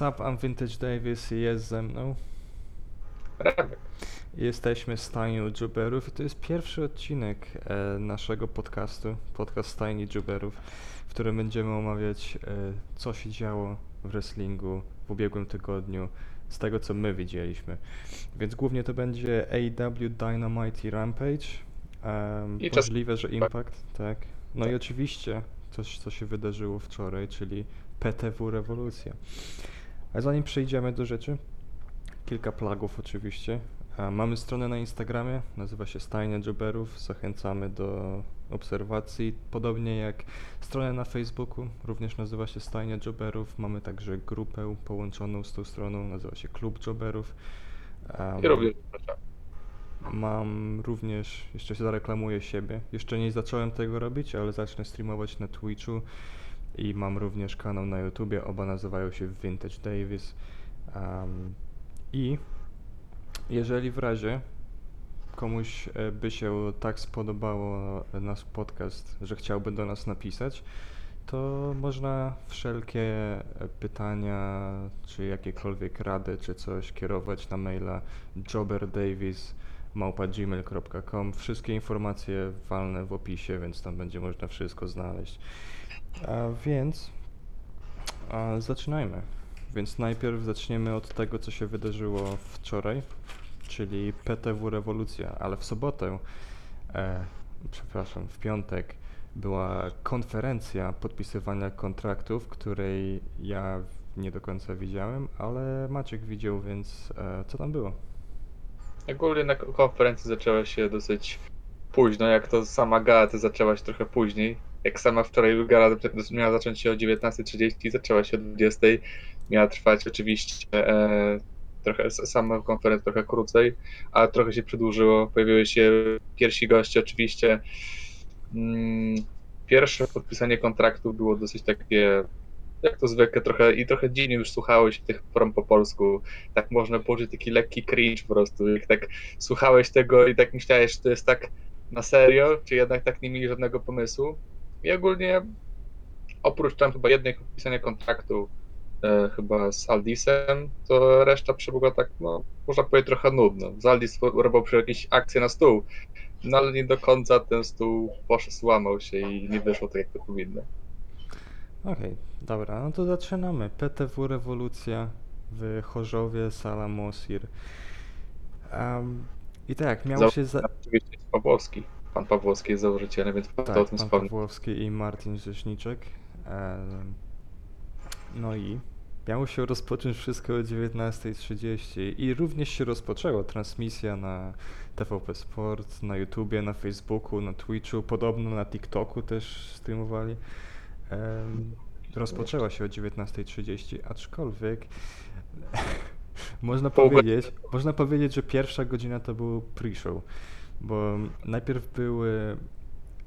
I'm Vintage Davis jest ze mną. Remek. Jesteśmy Stajnią Dżuberów i to jest pierwszy odcinek e, naszego podcastu, podcast Stajni Dżuberów, w którym będziemy omawiać e, co się działo w wrestlingu w ubiegłym tygodniu, z tego co my widzieliśmy. Więc głównie to będzie AEW Dynamite i Rampage, em, I możliwe, że Impact, tak. No i oczywiście coś, co się wydarzyło wczoraj, czyli PTW Rewolucja. A zanim przejdziemy do rzeczy, kilka plagów oczywiście. Mamy stronę na Instagramie, nazywa się Stajnia Joberów. Zachęcamy do obserwacji. Podobnie jak stronę na Facebooku, również nazywa się Stajnia Joberów. Mamy także grupę połączoną z tą stroną, nazywa się Klub Joberów. Em, I również. Mam również, jeszcze się zareklamuję siebie. Jeszcze nie zacząłem tego robić, ale zacznę streamować na Twitchu i mam również kanał na YouTubie. Oba nazywają się Vintage Davis. Um, I jeżeli w razie komuś e, by się tak spodobało nasz podcast, że chciałby do nas napisać, to można wszelkie e, pytania, czy jakiekolwiek rady, czy coś kierować na maila jobberdavis gmail.com. Wszystkie informacje walne w opisie, więc tam będzie można wszystko znaleźć. A więc a zaczynajmy. Więc najpierw zaczniemy od tego, co się wydarzyło wczoraj, czyli PTW Rewolucja, ale w sobotę, e, przepraszam, w piątek była konferencja podpisywania kontraktów, której ja nie do końca widziałem, ale Maciek widział, więc e, co tam było? Ogólnie na konferencji zaczęła się dosyć późno, jak to sama gala zaczęła się trochę później. Jak sama wczoraj gala miała zacząć się o 19.30, zaczęła się o 20.00. Miała trwać oczywiście e, trochę sama konferencja trochę krócej, a trochę się przedłużyło. Pojawiły się pierwsi goście oczywiście. Mm, pierwsze podpisanie kontraktu było dosyć takie jak to zwykle trochę i trochę dziwnie już słuchało się tych prom po polsku. Tak można poczuć taki lekki cringe po prostu. Jak tak słuchałeś tego i tak myślałeś, że to jest tak na serio, czy jednak tak nie mieli żadnego pomysłu. I ogólnie oprócz tam chyba jednej podpisania kontraktu e, chyba z Aldisem, to reszta przebyła tak, no, można powiedzieć trochę nudno. Z Aldis robił przy jakieś akcje na stół, no ale nie do końca ten stół poszedł, złamał się i nie wyszło tak jak to powinno. Okej, dobra, no to zaczynamy. PTW Rewolucja w Chorzowie, Sala Mosir. Em, I tak, miało się za... Oczywiście jest Pawłowski. Pan Pawłowski jest założycielem, więc Tak, o tym pan wspomnieć. Pawłowski i Martin Rzeczniczek. Em, No i miało się rozpocząć wszystko o 19.30 i również się rozpoczęła transmisja na TVP Sport, na YouTubie, na Facebooku, na Twitchu, podobno na TikToku też streamowali. Rozpoczęła się o 19.30, aczkolwiek można powiedzieć, można powiedzieć, że pierwsza godzina to był pre-show, bo najpierw były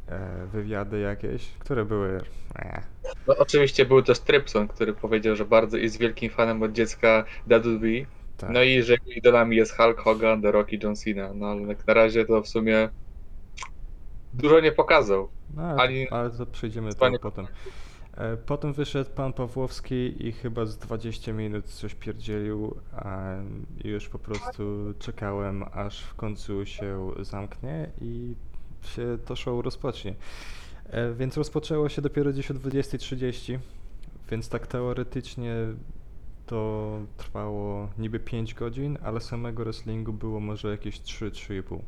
e, wywiady jakieś, które były e, No, oczywiście był też Trypson, który powiedział, że bardzo jest wielkim fanem od dziecka WWE. tak. No i że jego idolami jest Hulk Hogan, The Rock i John Cena. No ale jak na razie to w sumie dużo nie pokazał. No, ale, Ani- to, ale to przejdziemy tego potem. E, Potem wyszedł pan Pawłowski i chyba z 20 minut coś pierdzielił a już po prostu czekałem, aż w końcu się zamknie i się to show rozpocznie. E, Więc rozpoczęło się dopiero gdzieś o 20.30, więc tak teoretycznie to trwało niby 5 godzin, ale samego wrestlingu było może jakieś 3-3,5.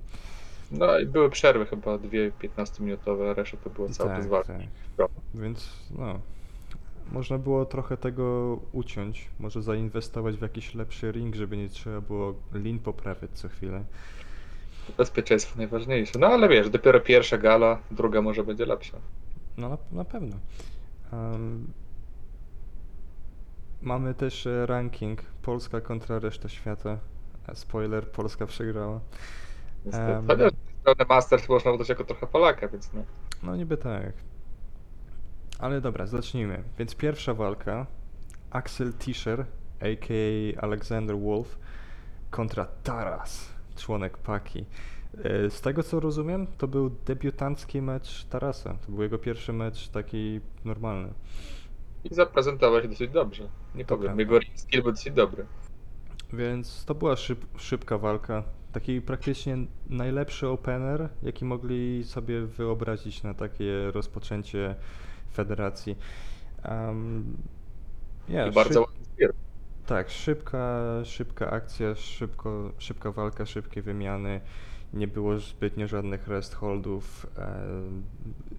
No i były przerwy chyba dwie 15-minutowe, a reszta to było cały czas Tak, tak. Więc no, można było trochę tego uciąć, może zainwestować w jakiś lepszy ring, żeby nie trzeba było lin poprawiać co chwilę. Bezpieczeństwo najważniejsze. No ale wiesz, dopiero pierwsza gala, druga może będzie lepsza. No na, na pewno. Em, mamy też e, ranking Polska kontra reszta świata. E, Spoiler, Polska przegrała. Niestety. Em. Strony Masters można uznać jako trochę Polaka, więc no. No niby tak. Ale dobra, zacznijmy. Więc pierwsza walka. Axel Tischer, a.k.a. Alexander Wolf, kontra Taras, członek Paki. E, Z tego co rozumiem, to był debiutancki mecz Tarasa. To był jego pierwszy mecz taki normalny. i zaprezentował się dosyć dobrze. Nie To powiem, prawda. jego skill był dosyć dobry. Więc to była szyb, szybka walka. Taki praktycznie najlepszy opener, jaki mogli sobie wyobrazić na takie rozpoczęcie federacji. Um, nie, I bardzo ładny. Tak, szybka, szybka akcja, szybko, szybka walka, szybkie wymiany. Nie było zbytnio żadnych rest holdów.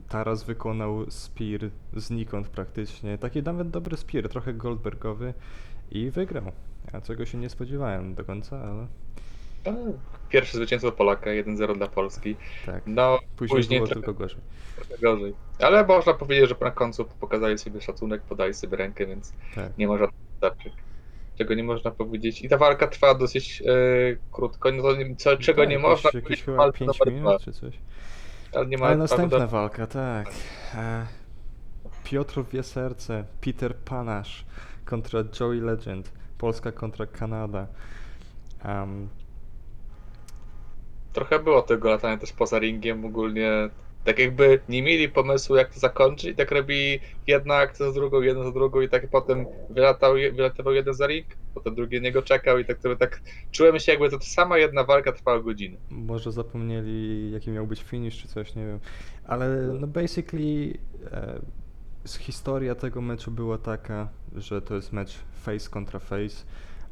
Taras wykonał spear znikąd praktycznie. Taki nawet dobry spear, trochę Goldbergowy i wygrał. Ja czego się nie spodziewałem do końca, ale. Pierwsze zwycięstwo Polaka, 1-0 dla Polski. tak. No, Później, później było trochę, tylko gorzej. trochę gorzej. Ale można powiedzieć, że na końcu pokazali sobie szacunek, podali sobie rękę, więc Tak. nie ma żadnych. Czego nie można powiedzieć. I ta walka trwa dosyć e, krótko, no to nie, co, czego tak, nie można jakieś powiedzieć chyba walce 5 numer minut dwa. czy coś. Ale nie ma Ale następna walka, tak. E, Piotr Wieserce, Peter Panasz kontra Joey Legend, Polska kontra Kanada. Um, Trochę było tego latania też poza ringiem ogólnie. Tak jakby nie mieli pomysłu jak to zakończyć i tak robili jedna akcja za drugą, jedna za drugą i tak potem wylatał, wylatywał jeden za ring, potem drugi niego czekał i tak to tak czułem się jakby to sama jedna walka trwała godzinę. może zapomnieli jaki miał być finish czy coś, nie wiem. Ale no basically e, z historia tego meczu była taka, że to jest mecz face kontra face,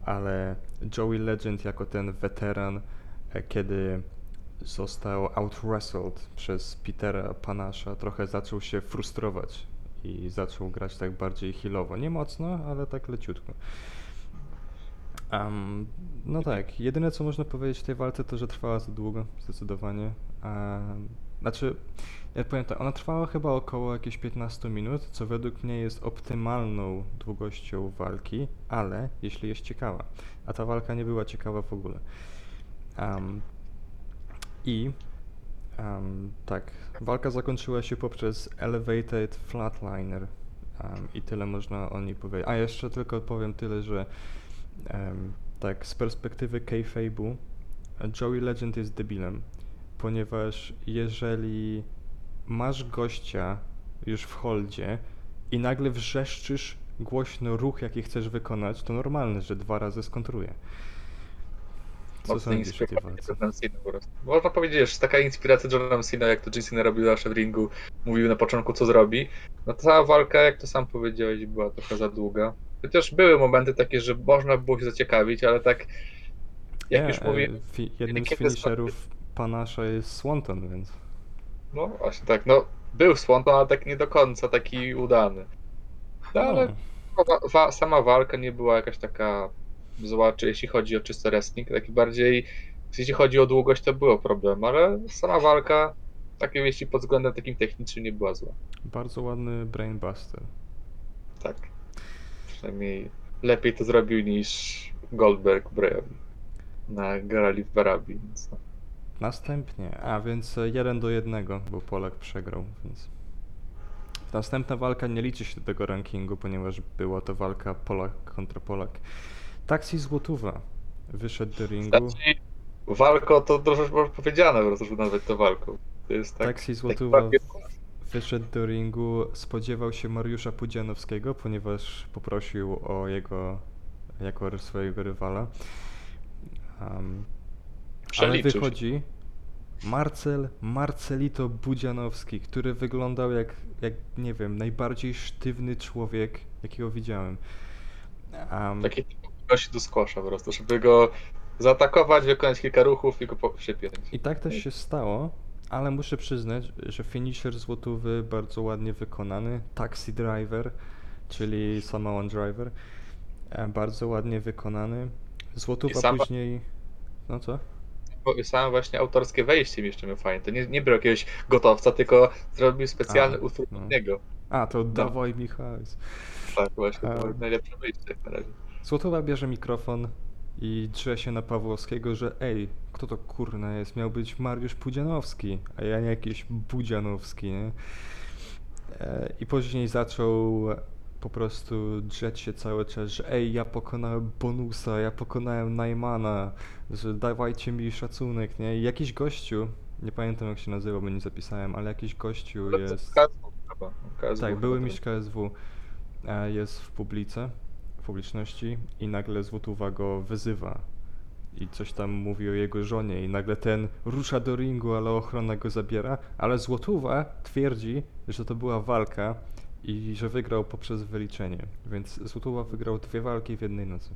ale Joey Legend jako ten weteran, e, kiedy został outwrestled przez Petera Panasza, trochę zaczął się frustrować i zaczął grać tak bardziej healowo. Nie mocno, ale tak leciutko. Am, no tak, jedyne co można powiedzieć w tej walce to, że trwała za długo, zdecydowanie. A, znaczy, ja powiem tak, ona trwała chyba około jakieś 15 minut, co według mnie jest optymalną długością walki, ale jeśli jest ciekawa. A ta walka nie była ciekawa w ogóle. Am, I am, tak, walka zakończyła się poprzez Elevated Flatliner. Um, I tyle można o niej powiedzieć. A jeszcze tylko powiem tyle, że em, tak, z perspektywy kayfabe'u Joey Legend jest debilem, ponieważ jeżeli masz gościa już w holdzie i nagle wrzeszczysz głośno ruch, jaki chcesz wykonać, to normalne, że dwa razy skontruje. Co Mocno sądzisz o tej walce? Można powiedzieć, że taka inspiracja Johnem Cena, jak to John Cena robił zawsze w ringu, mówił na początku co zrobi. No ta cała walka, jak to sam powiedziałeś, była trochę za długa. Chociaż były momenty takie, że można było się zaciekawić, ale tak jak Nie, już e, mówię, fi- jednym z finisherów Panasza jest Swanton, więc no właśnie tak, no był Swanton, ale tak nie do końca taki udany. No ale no, wa- sama walka nie była jakaś taka zła, czy jeśli chodzi o czysto wrestling, taki bardziej, jeśli chodzi o długość, to było problem, ale sama walka, takim jeśli pod względem takim technicznym nie była zła. bardzo ładny brainbuster. Tak. Przynajmniej lepiej to zrobił niż Goldberg Bray na Garali w Barabi, więc no. Następnie, a więc e, jeden do jednego, bo Polak przegrał, więc następna walka nie liczy się do tego rankingu, ponieważ była to walka Polak kontra Polak. Taksi Złotówa wyszedł do ringu. Znaczy, walko to troszeczkę może powiedziane, po prostu, żeby nazwać to walką. To jest tak. Taksi taki Złotówa papier- wyszedł do ringu, spodziewał się Mariusza Pudzianowskiego, ponieważ poprosił o jego jako swojego rywala. Um, ale Przeliczył się. wychodzi Marcel Marcelito Budzianowski, który wyglądał jak, jak nie wiem, najbardziej sztywny człowiek, jakiego widziałem. Um, Taki gości do skłosza po prostu, żeby go zaatakować, wykonać kilka ruchów i go po- przypiąć. I tak też się stało, ale muszę przyznać, że finisher złotówy bardzo ładnie wykonany. Taxi Driver, czyli Samoan Driver, e, bardzo ładnie wykonany. Złotówa I sama- później... No co? Bo Sam właśnie autorskie wejście mi jeszcze miał fajne. To nie, nie był jakiegoś gotowca, tylko zrobił specjalny A, utwór no. od niego. A, to dawaj Michał. Tak, właśnie, to najlepsze wyjście jak na razie. Złotowa bierze mikrofon i drze się na Pawłowskiego, że ej, kto to kurna jest? Miał być Mariusz Pudzianowski, a ja nie jakiś Budzianowski, nie? E, I później zaczął po prostu drzeć się cały czas, że ej, ja pokonałem Bonusa, ja pokonałem Najmana, że dawajcie mi szacunek, nie? I jakiś gościu, nie pamiętam jak się nazywa, bo nie zapisałem, ale jakiś gościu jest... KSW chyba. KSW Tak, były mistrz KSW. e, jest w publice, w publiczności i nagle Złotuwa go wyzywa i coś tam mówi o jego żonie i nagle ten rusza do ringu, ale ochrona go zabiera, ale Złotuwa twierdzi, że to była walka i że wygrał poprzez wyliczenie, więc Złotuwa wygrał dwie walki w jednej nocy.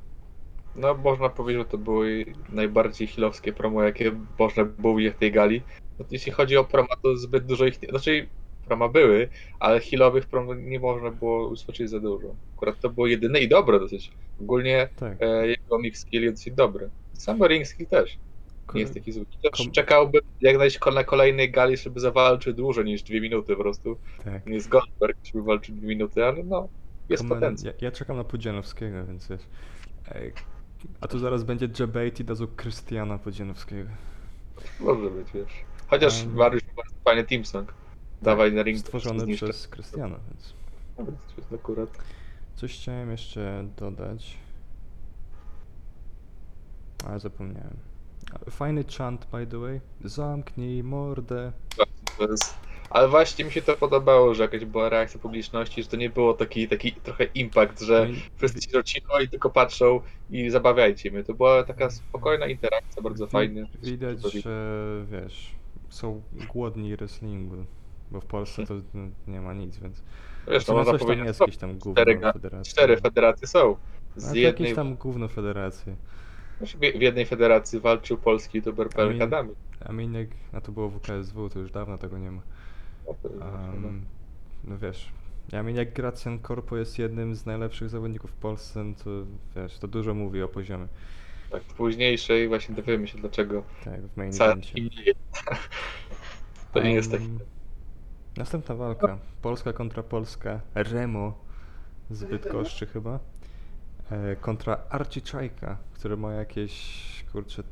No, można powiedzieć, że to były najbardziej hilowskie promo, jakie można było widzieć w tej gali. No, jeśli chodzi o promo, to zbyt dużo ich nie... Znaczy, promo były, ale hilowych promo nie można było usłyszeć za dużo. Akurat to było jedyne i dobre dosyć. Ogólnie Tak. e, jego mix skill jest dosyć dobry. Sam ring skill też nie jest taki zły. Też kom- czekałbym jak najść na kolejnej gali, żeby zawalczył dłużej niż dwie minuty po prostu. tak. Nie jest Goldberg, żeby walczył dwie minuty, ale no, jest Komen- potencjał. Ja, ja czekam na Pudzianowskiego, więc wiesz. Ej, a tu zaraz będzie Jebate i dadzą Krystiana Pudzianowskiego. Może być, wiesz. Chociaż Um, Mariusz ma fajny team song. Dawaj na ring. Stworzony przez Krystiana, więc. No, więc akurat. Coś chciałem jeszcze dodać. Ale zapomniałem. Fajny chant, by the way. Zamknij mordę. To jest... Ale właśnie mi się to podobało, że jakaś była reakcja publiczności, że to nie było taki, taki trochę impact, że No i wszyscy siedzą cicho i tylko patrzą i zabawiajcie mnie. To była taka spokojna interakcja, bardzo fajnie. Widać, że wiesz, są głodni wrestlingu. Bo w Polsce to no, nie ma nic, więc. Wiesz, no można powiedzieć, jest jakieś tam gówno cztery, federacji. cztery federacje są. Z to jednej, jakieś tam gówno federacje. W jednej federacji walczył polski youtuber PLK Amin. Damy. A to było WKSW, to już dawno tego nie ma. Um, no wiesz, jak Gracjan Corpo jest jednym z najlepszych zawodników w Polsce, no to wiesz, to dużo mówi o poziomie. Tak, w późniejszej właśnie dowiemy się dlaczego Tak, w main evencie. To nie jest taki. Um, Następna walka. Polska kontra Polska. Remo z Bydgoszczy chyba. E, kontra Archie Czajka, który ma jakieś, kurczę,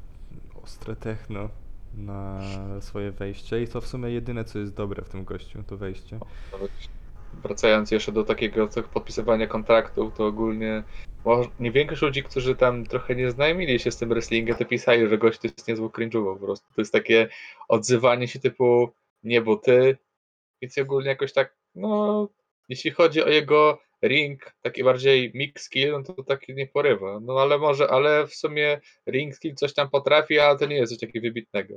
ostre techno na swoje wejście i to w sumie jedyne, co jest dobre w tym gościu, to wejście. Wracając jeszcze do takiego podpisywania kontraktów, to ogólnie nie większość ludzi, którzy tam trochę nie znajomili się z tym wrestlingiem, to pisali, że gość to jest niezły cringe'owo po prostu. To jest takie odzywanie się typu nie, bo ty. Więc ogólnie jakoś tak, no, jeśli chodzi o jego ring, taki bardziej mix skill, no to taki nie porywa. No ale może, ale w sumie ring skill coś tam potrafi, ale to nie jest coś takiego wybitnego.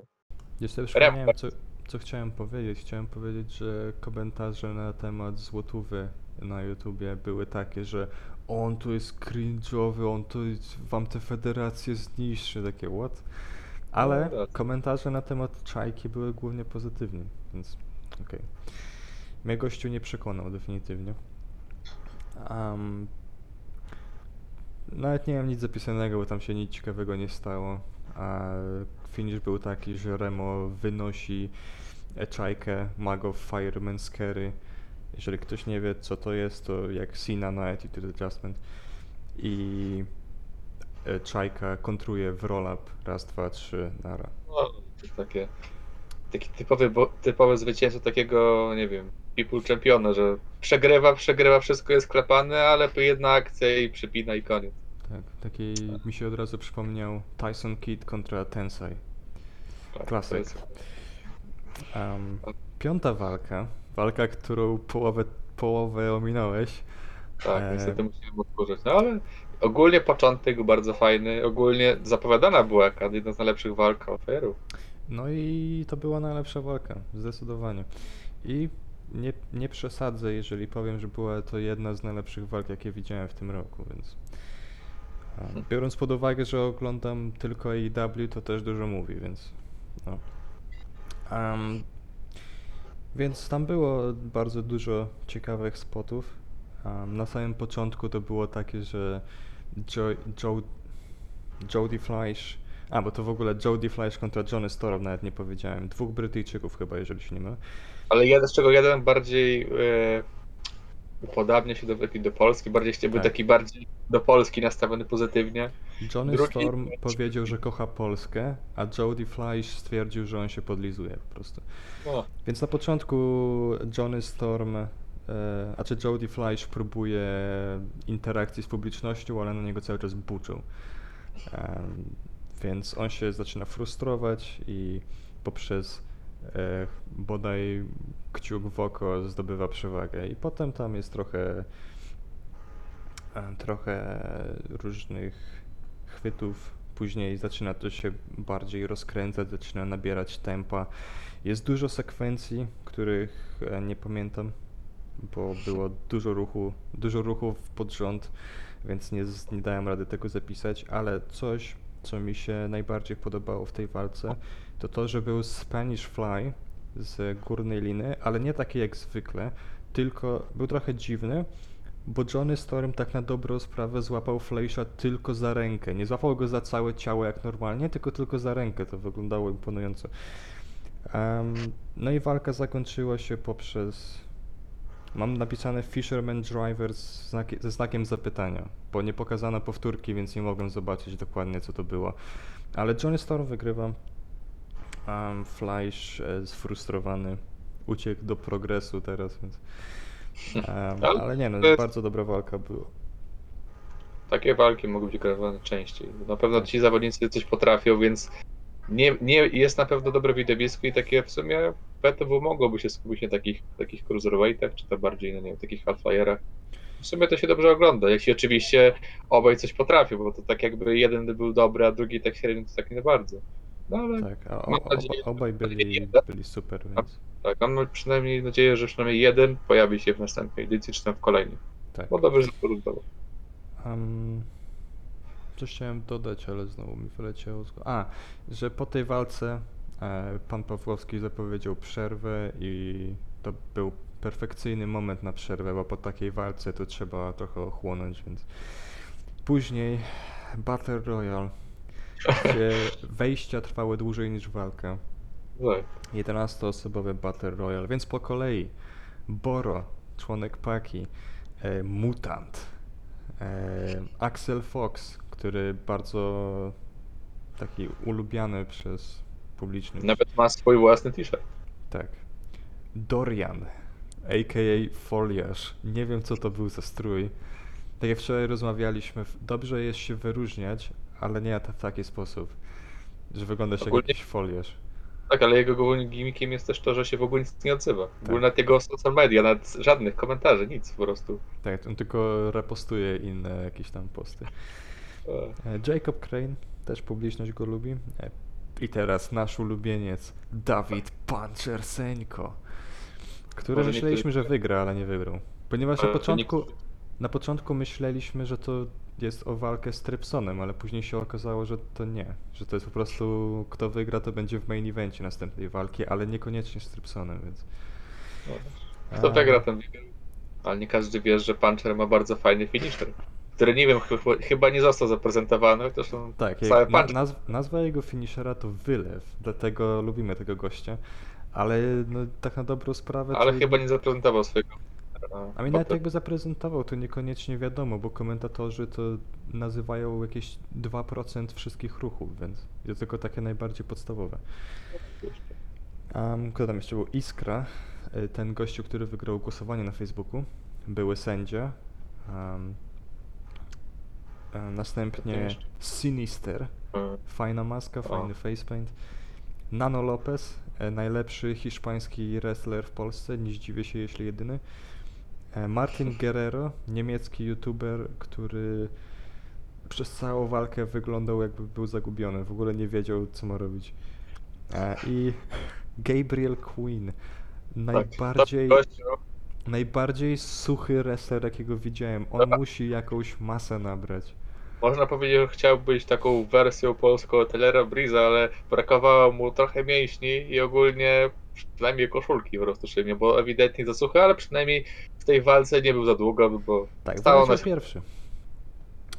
Jeszcze przypomniałem, co, co chciałem powiedzieć. Chciałem powiedzieć, że komentarze na temat złotówy na YouTubie były takie, że on tu jest cringe'owy, on tu wam te federacje zniszczy, takie what? Ale No tak. komentarze na temat czajki były głównie pozytywne, więc okej. Mnie gościu nie przekonał definitywnie. Am, nawet nie mam nic zapisanego, bo tam się nic ciekawego nie stało. A finish był taki, że Remo wynosi e, czajkę, ma go w Fireman Scary. Jeżeli ktoś nie wie co to jest, to jak Cena na Attitude Adjustment. I czajka kontruje w roll-up. Raz, dwa, trzy, nara. No, to takie, taki typowy, bo, typowe zwycięstwo takiego, nie wiem, people championa, że przegrywa, przegrywa, wszystko jest klepane, ale jedna akcja i przypina i koniec. Tak, taki mi się od razu przypomniał Tyson Kidd kontra Tensai. Tak, Klasyk. jest- Em, piąta walka, walka, którą połowę, połowę ominąłeś. Tak, E, niestety musimy odkurzyć. No ale ogólnie początek był bardzo fajny, ogólnie zapowiadana była jedna z najlepszych walk oferów. No i to była najlepsza walka, zdecydowanie. I nie, nie przesadzę, jeżeli powiem, że była to jedna z najlepszych walk, jakie widziałem w tym roku, więc biorąc pod uwagę, że oglądam tylko AEW, to też dużo mówi, więc no. Em, więc tam było bardzo dużo ciekawych spotów. Em, na samym początku to było takie, że Joe, Joe, Jody Fleisch, a bo to w ogóle Jody Fleisch kontra Johnny Storm, nawet nie powiedziałem. Dwóch Brytyjczyków chyba, jeżeli się nie mylę. Ale jeden, z czego jeden bardziej upodabnia się do, do Polski, bardziej był Tak. taki bardziej do Polski nastawiony pozytywnie. Johnny Drugi- Storm powiedział, że kocha Polskę, a Jody Fleisch stwierdził, że on się podlizuje po prostu. No, Więc na początku Johnny Storm, e, a czy Jody Fleisch próbuje interakcji z publicznością, ale na niego cały czas buczą. Więc on się zaczyna frustrować i poprzez bodaj kciuk w oko zdobywa przewagę. I potem tam jest trochę e, trochę różnych chwytów. Później zaczyna to się bardziej rozkręcać, zaczyna nabierać tempa. Jest dużo sekwencji, których e, nie pamiętam, bo było dużo ruchu, dużo ruchów pod rząd, więc nie, nie dałem rady tego zapisać, ale coś, co mi się najbardziej podobało w tej walce, to to, że był Spanish Fly z górnej liny, ale nie taki jak zwykle, tylko był trochę dziwny, bo Johnny Storm tak na dobrą sprawę złapał Fleisha tylko za rękę. Nie złapał go za całe ciało jak normalnie, tylko tylko za rękę. To wyglądało imponująco. Em, no i walka zakończyła się poprzez. Mam napisane Fisherman Driver z znaki, ze znakiem zapytania, bo nie pokazano powtórki, więc nie mogłem zobaczyć dokładnie co to było. Ale Johnny Storm wygrywa. Um, Fleisch e, sfrustrowany uciekł do progresu teraz, więc. em, Ale nie, no, to jest- bardzo dobra walka była. Takie walki mogą być grywane częściej. Na pewno ci zawodnicy coś potrafią, więc nie, nie jest na pewno dobre widowisko i takie w sumie PTW mogłoby się skupić na takich, takich cruiserweightach, czy to bardziej na nie wiem, takich halflyerach. W sumie to się dobrze ogląda, jeśli oczywiście obaj coś potrafią, bo to tak jakby jeden był dobry, a drugi tak średnio, to tak nie bardzo. No ale tak, Tak, a o, Mam nadzieję, że obaj byli, byli super, więc. mam przynajmniej nadzieję, że przynajmniej jeden pojawi się w następnej edycji, czy tam w kolejnej. Tak. Bo dobrze, że. Um, coś chciałem dodać, ale znowu mi wyleciało. z głowy. A, że po tej walce e, pan Pawłowski zapowiedział przerwę i to był perfekcyjny moment na przerwę, bo po takiej walce to trzeba trochę ochłonąć, więc później Battle Royale, gdzie wejścia trwały dłużej niż walka. Tak. 11-osobowe Battle Royale, więc po kolei Boro, członek Paki, e, Mutant, e, Axel Fox, który bardzo taki ulubiany przez publiczność. Nawet ma swój własny t-shirt. Tak. Dorian, a.k.a. Foliage. Nie wiem, co to był za strój. Tak jak wczoraj rozmawialiśmy, dobrze jest się wyróżniać, ale nie w taki sposób, że wyglądasz jak Ogólnie- jakiś foliarz. Tak, ale jego głównym gimmickiem jest też to, że się w ogóle nic nie odzywa. W ogóle Tak. nawet jego social media, nawet żadnych komentarzy, nic po prostu. Tak, on tylko repostuje inne jakieś tam posty. E, E, Jacob Crane, też publiczność go lubi. E, I teraz nasz ulubieniec, Dawid Panczerseńko, który Może myśleliśmy, niektórzy- że wygra, ale nie wygrał. Ponieważ na Ale początku, niektórzy- na początku myśleliśmy, że to jest o walkę z Trypsonem, ale później się okazało, że to nie. Że to jest po prostu, kto wygra, to będzie w main evencie następnej walki, ale niekoniecznie z Trypsonem, więc... Kto A. wygra, ten wygra. Ale nie każdy wie, że Puncher ma bardzo fajny finisher, który nie wiem, ch- chyba nie został zaprezentowany, chociaż on Tak, jak, na, Puncher- nazwa jego finishera to Wylew, dlatego lubimy tego gościa, ale no, tak na dobrą sprawę ale to... chyba nie zaprezentował swojego. A mi nawet jakby zaprezentował, to niekoniecznie wiadomo, bo komentatorzy to nazywają jakieś 2% wszystkich ruchów, więc jest tylko takie najbardziej podstawowe. Um, kto tam jeszcze był? Iskra, y, ten gościu, który wygrał głosowanie na Facebooku, były sędzia. Um, e, następnie? Sinister, fajna maska, O. fajny facepaint. Nano Lopez, e, najlepszy hiszpański wrestler w Polsce, nie zdziwię się jeśli jedyny. E, Martin Guerrero, niemiecki youtuber, który przez całą walkę wyglądał jakby był zagubiony, w ogóle nie wiedział co ma robić. E, I Gabriel Queen, najbardziej, Tak, gościu, najbardziej suchy wrestler jakiego widziałem. On Dobra. musi jakąś masę nabrać. Można powiedzieć, że chciał być taką wersją polską Taylora Breeza, ale brakowało mu trochę mięśni i ogólnie przynajmniej koszulki po prostu szybnie, bo ewidentnie za suchy, ale przynajmniej w tej walce nie był za długo, bo Tak, stało na pierwszy.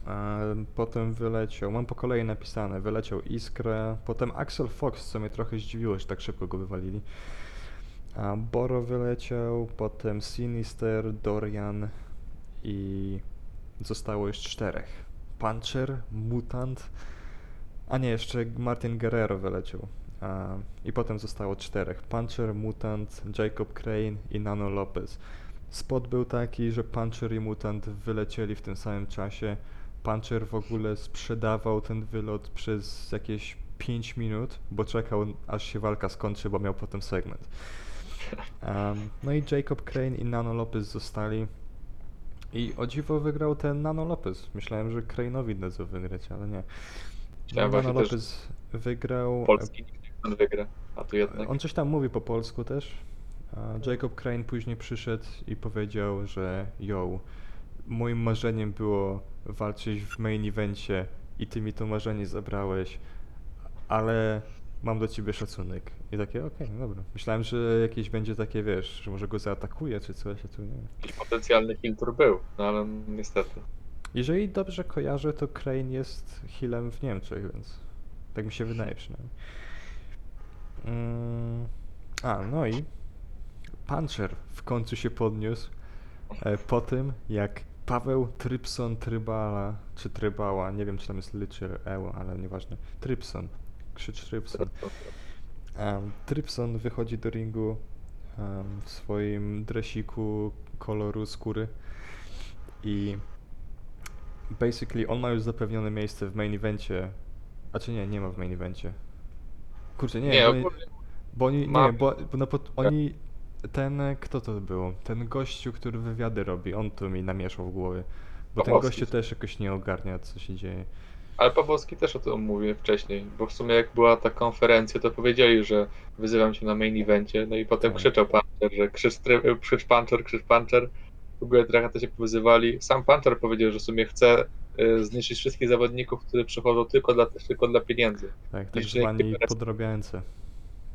A potem wyleciał, mam po kolei napisane, wyleciał Iskra, potem Axel Fox, co mnie trochę zdziwiło, że tak szybko go wywalili. A Boro wyleciał, potem Sinister, Dorian i zostało już czterech. Puncher, Mutant, a nie, jeszcze Martin Guerrero wyleciał. A, I potem zostało czterech. Puncher, Mutant, Jacob Crane i Nano Lopez. Spot był taki, że Puncher i Mutant wylecieli w tym samym czasie. Puncher w ogóle sprzedawał ten wylot przez jakieś 5 minut, bo czekał aż się walka skończy, bo miał potem segment. Um, no i Jacob Crane i Nano Lopez zostali. I o dziwo wygrał ten Nano Lopez. Myślałem, że Crane'owi dadzą wygrać, ale nie. Myślałem Nano Lopez wygrał. Polski nikt nie wygra, a tu jednak. On coś tam mówi po polsku też. A Jacob Crane później przyszedł i powiedział, że yo, moim marzeniem było walczyć w main evencie i ty mi to marzenie zabrałeś, ale mam do ciebie szacunek. I takie, okej, no dobra. Myślałem, że jakieś będzie takie, wiesz, że może go zaatakuje czy coś, a tu nie. Jakiś potencjalny filtr był, no ale niestety. Jeżeli dobrze kojarzę, to Crane jest healem w Niemczech, więc tak mi się wydaje przynajmniej. Mm, a, no i Puncher w końcu się podniósł e, po tym, jak Paweł Trypson Trybala, czy Trybała, nie wiem czy tam jest ly czy eł, ale nieważne, Trypson, krzycz Trypson. Um, Trypson wychodzi do ringu em, w swoim dresiku koloru skóry i basically on ma już zapewnione miejsce w main evencie. A czy nie, nie ma w main evencie. Kurczę, nie, Nie, bo, oni, bo oni, nie, bo, bo no, pod, oni, ten, kto to był? Ten gościu, który wywiady robi, on to mi namieszał w głowie. Bo ten gościu też jakoś nie ogarnia, co się dzieje. Ale Pawłowski też o tym mówił wcześniej, bo w sumie jak była ta konferencja, to powiedzieli, że wyzywam cię na main evencie, no i potem Tak. krzyczał Puncher, że krzycz, try- krzycz Puncher, krzycz Puncher. W ogóle trochę to się wyzywali. Sam Puncher powiedział, że w sumie chce y, zniszczyć wszystkich zawodników, którzy przychodzą tylko dla, tylko dla pieniędzy. Tak, tak zwani podrabiające.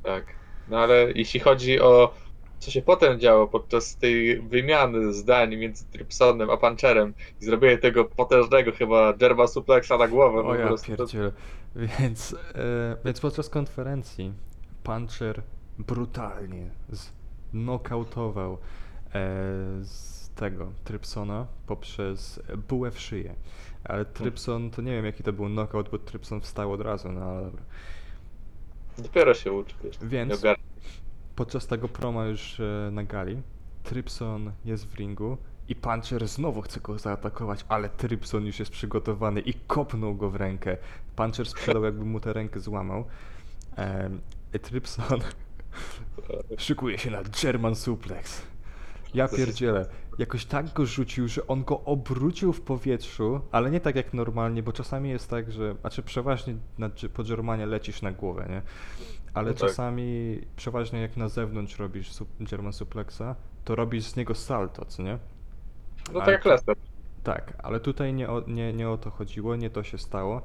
Tak. No ale jeśli chodzi o co się potem działo podczas tej wymiany zdań między Trypsonem a Puncherem i zrobienie tego potężnego chyba Jerma suplexa na głowę, O ja pierdzielę. Więc, e, więc podczas konferencji Puncher brutalnie znokautował e, z tego Trypsona poprzez bułę w szyję. Ale Trypson, to nie wiem jaki to był knockout, bo Trypson wstał od razu, no ale dobra. Dopiero się uczy. Więc-. Podczas tego proma już e, na gali, Trypson jest w ringu i Puncher znowu chce go zaatakować, ale Trypson już jest przygotowany i kopnął go w rękę. Puncher sprzedał jakby mu tę rękę złamał. I Trypson szykuje się na German Suplex. Ja pierdzielę. Jakoś tak go rzucił, że on go obrócił w powietrzu, ale nie tak jak normalnie, bo czasami jest tak, że, znaczy przeważnie na, dż- po Germanie lecisz na głowę, nie? Ale No tak. czasami, przeważnie jak na zewnątrz robisz German Suplexa, to robisz z niego salto, co nie? No tak jak Lester. Tak, ale tutaj nie o, nie, nie o to chodziło, nie to się stało.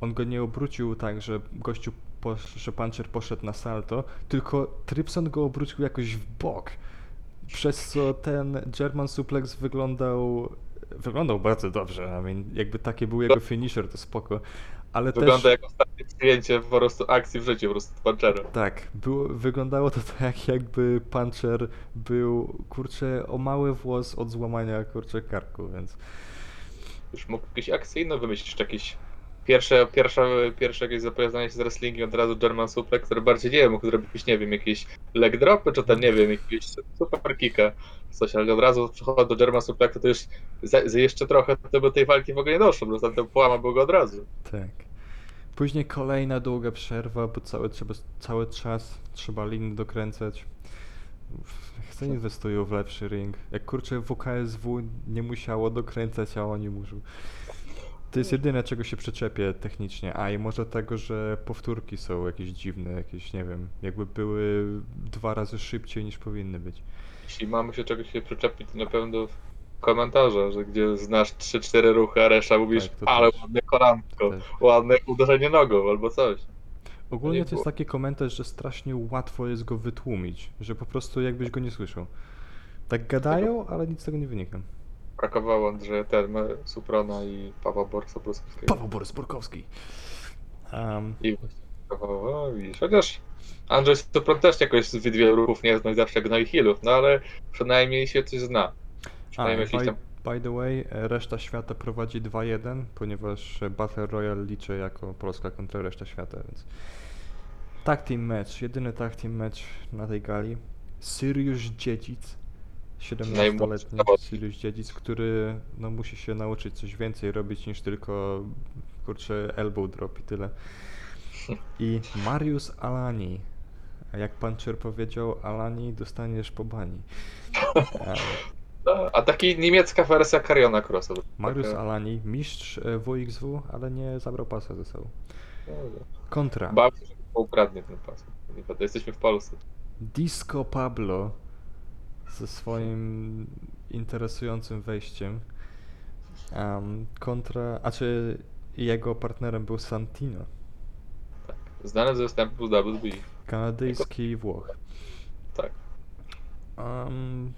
On go nie obrócił tak, że gościu, posz, że Puncher poszedł na salto, tylko Trypson go obrócił jakoś w bok. Przez co ten German Suplex wyglądał wyglądał bardzo dobrze. I mean, jakby taki był jego finisher, to spoko. Ale Wygląda też jak ostatnie zdjęcie po prostu akcji w życiu, po prostu Punchera. tak, było, wyglądało to tak, jakby Puncher był, kurczę, o mały włos od złamania, kurczę, karku, więc Już mógł jakieś akcje inne wymyślić, czy jakieś pierwsze, pierwsze, pierwsze jakieś zapowiadanie się z wrestlingiem, od razu German Suplex, który bardziej nie wiem, mógł zrobić, nie wiem, jakieś leg dropy, czy tam, nie wiem, jakieś super kicka, coś, ale od razu przychodzi do German Suplexa, to już za, za jeszcze trochę to do tej walki w ogóle nie doszło, bo tamten połama był go od razu. Tak. Później kolejna długa przerwa, bo cały, trzeba, cały czas trzeba liny dokręcać. Chcę inwestują w lepszy ring. Jak kurczę WKSW nie musiało dokręcać, a oni muszą. To jest jedyne, czego się przyczepię technicznie. A i może tego, że powtórki są jakieś dziwne, jakieś, nie wiem, jakby były dwa razy szybciej niż powinny być. Jeśli mamy się czegoś się przyczepić, to na pewno w komentarze, że gdzie znasz 3-4 ruchy, a reszta mówisz, Tak, to ale też. ładne kolanko, Też. ładne uderzenie nogą albo coś. Ogólnie nie to jest taki komentarz, że strasznie łatwo jest go wytłumić, że po prostu jakbyś go nie słyszał. Tak gadają, ale nic z tego nie wynika. Brakowało Andrzeja Termy, Suprona i Pawła Bruskowskiego. Paweł Borys Borkowski. Um, I właśnie brakowało, o, widzisz, chociaż Andrzej Supron też jakoś z wielu ruchów nie zna i zawsze gnoi healów, no ale przynajmniej się coś zna. a, Przynajmniej jakiś by, tam... by the way, e, reszta świata prowadzi 2-1, ponieważ e, Battle Royale liczę jako Polska kontra reszta świata, więc... Tag team match, jedyny tag team match na tej gali. Syriusz Dziedzic, 17-letni zawodnik. Syriusz Dziedzic, który no, musi się nauczyć coś więcej robić niż tylko kurczę elbow drop i tyle. I Mariusz Alani. A Jak Puncher powiedział, Alani dostaniesz po bani. E, No, A taki niemiecka wersja Cariona Crossa. Mariusz Taka- Alani, mistrz e, WXW, ale nie zabrał pasa ze sobą. Kontra. Bałem się, że ukradnie ten pas. Jesteśmy w Polsce. Disco Pablo ze swoim interesującym wejściem. Um, kontra. A czy jego partnerem był Santino, Tak. Znany ze występu z WWE. kanadyjski Włoch. Tak. Um,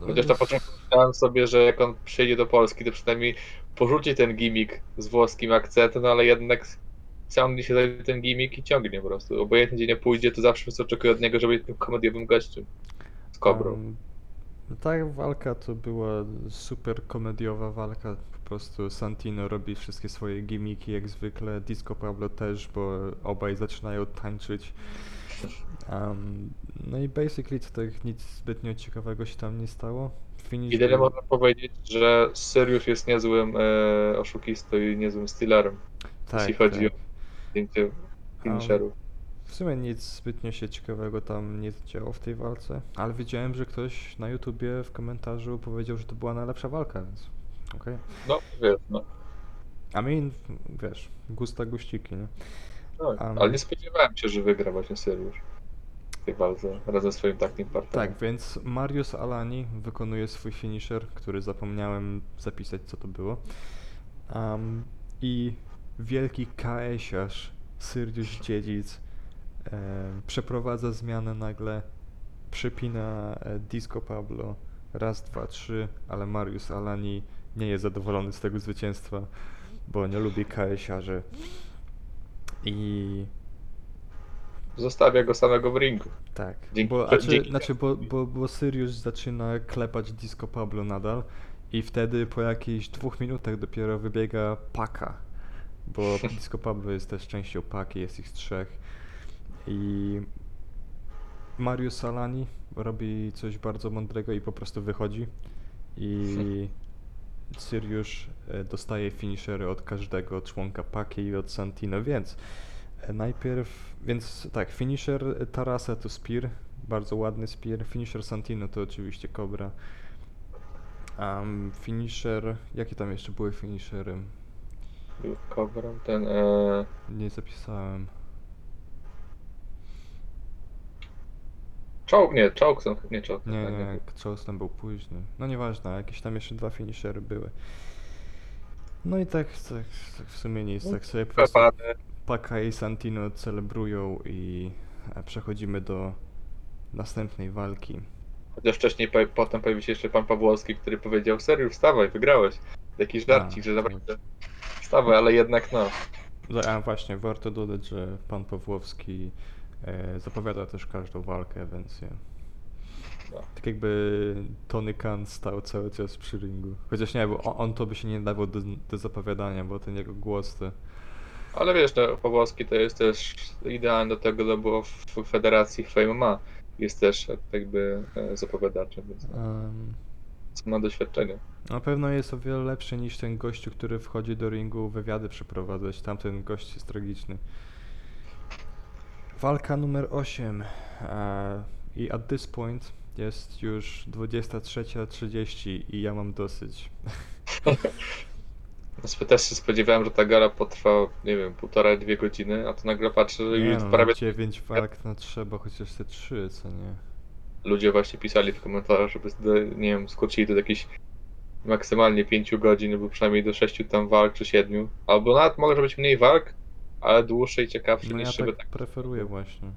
no, Chociaż na początku myślałem sobie, że jak on przyjedzie do Polski, to przynajmniej porzuci ten gimmick z włoskim akcentem, no ale jednak ciągnie się ten gimmick i ciągnie po prostu. Obojętnie gdzie nie pójdzie, to zawsze wszyscy oczekują od niego, żeby być tym komediowym gościem. Kobrą. Um, ta walka to była super komediowa walka. Po prostu Santino robi wszystkie swoje gimmiki jak zwykle. Disco Pablo też, bo obaj zaczynają tańczyć. Um, no i basically to tak nic zbytnio ciekawego się tam nie stało. Finish I tyle był- można powiedzieć, że Sirius jest niezłym e, oszukistą i niezłym stealerem, jeśli chodzi tak. o zdjęcie finisherów. W sumie nic zbytnio się ciekawego tam nie działo w tej walce, ale wiedziałem, że ktoś na YouTubie w komentarzu powiedział, że to była najlepsza walka, więc okej. No, wiesz, no. I mean, wiesz, gusta guściki, nie? Tak. Um, Ale nie spodziewałem się, że wygra właśnie Sirius w tej walce razem z swoim takim partnerem. Tak, więc Mariusz Alani wykonuje swój finisher, który zapomniałem zapisać, co to było. I wielki KS-iarz Dziedzic przeprowadza zmianę nagle, przypina e, Disco Pablo, raz, dwa, trzy, ale Mariusz Alani nie jest zadowolony z tego zwycięstwa, bo nie lubi KS-iarzy. I Zostawia go samego w ringu. tak, Dzięki- bo, znaczy, dzięki- znaczy, bo, bo, bo Sirius zaczyna klepać Disco Pablo nadal i wtedy po jakichś dwóch minutach dopiero wybiega Paka, bo Disco Pablo jest też częścią Paki, jest ich trzech i Mariusz Salani robi coś bardzo mądrego i po prostu wychodzi i Sirius e, dostaje finishery od każdego członka Paki i od Santino, więc e, najpierw, więc tak, finisher Tarasa to Spear, bardzo ładny Spear, finisher Santino to oczywiście Cobra. Um, finisher, jakie tam jeszcze były finishery? Cobra, ten... E... Nie zapisałem. Czołg, nie, czołg są, nie czołg. Nie, tak, nie, Charles tam był późny. No nieważne, jakieś tam jeszcze dwa finishery były. No i tak, tak, tak w sumie nic, tak sobie po prostu Przepady. Paka i Santino celebrują i e, przechodzimy do następnej walki. Chociaż wcześniej, po, potem pojawił się jeszcze pan Pawłowski, który powiedział, serio, wstawaj, wygrałeś. Taki żarcik, że naprawdę wstawaj, ale jednak no. A właśnie, warto dodać, że pan Pawłowski zapowiada też każdą walkę, więc no. Tak jakby Tony Khan stał cały czas przy ringu. Chociaż nie, bo on, on to by się nie dawał do, do zapowiadania, bo ten jego głos to... Ale wiesz, no, Pawłowski to jest też idealny do tego, co było w federacji w MMA. Jest też jakby e, zapowiadaczem, więc no, em, ma doświadczenie. na pewno jest o wiele lepszy niż ten gościu, który wchodzi do ringu wywiady przeprowadzać. Tamten gość jest tragiczny. Walka numer 8. E, I at this point jest już 23.30 i ja mam dosyć. No, też się spodziewałem, że ta gala potrwa, nie wiem, półtora, dwie godziny, a tu nagle patrzę, że już no, prawie 9 walk no trzeba chociaż te 3, co nie? ludzie właśnie pisali w komentarzach, żeby, nie wiem, skrócili to do jakichś maksymalnie 5 godzin, albo przynajmniej do 6 tam walk, czy 7. Albo nawet może być mniej walk, ale dłuższe i ciekawsze No niż ja żeby tak tak. preferuję właśnie.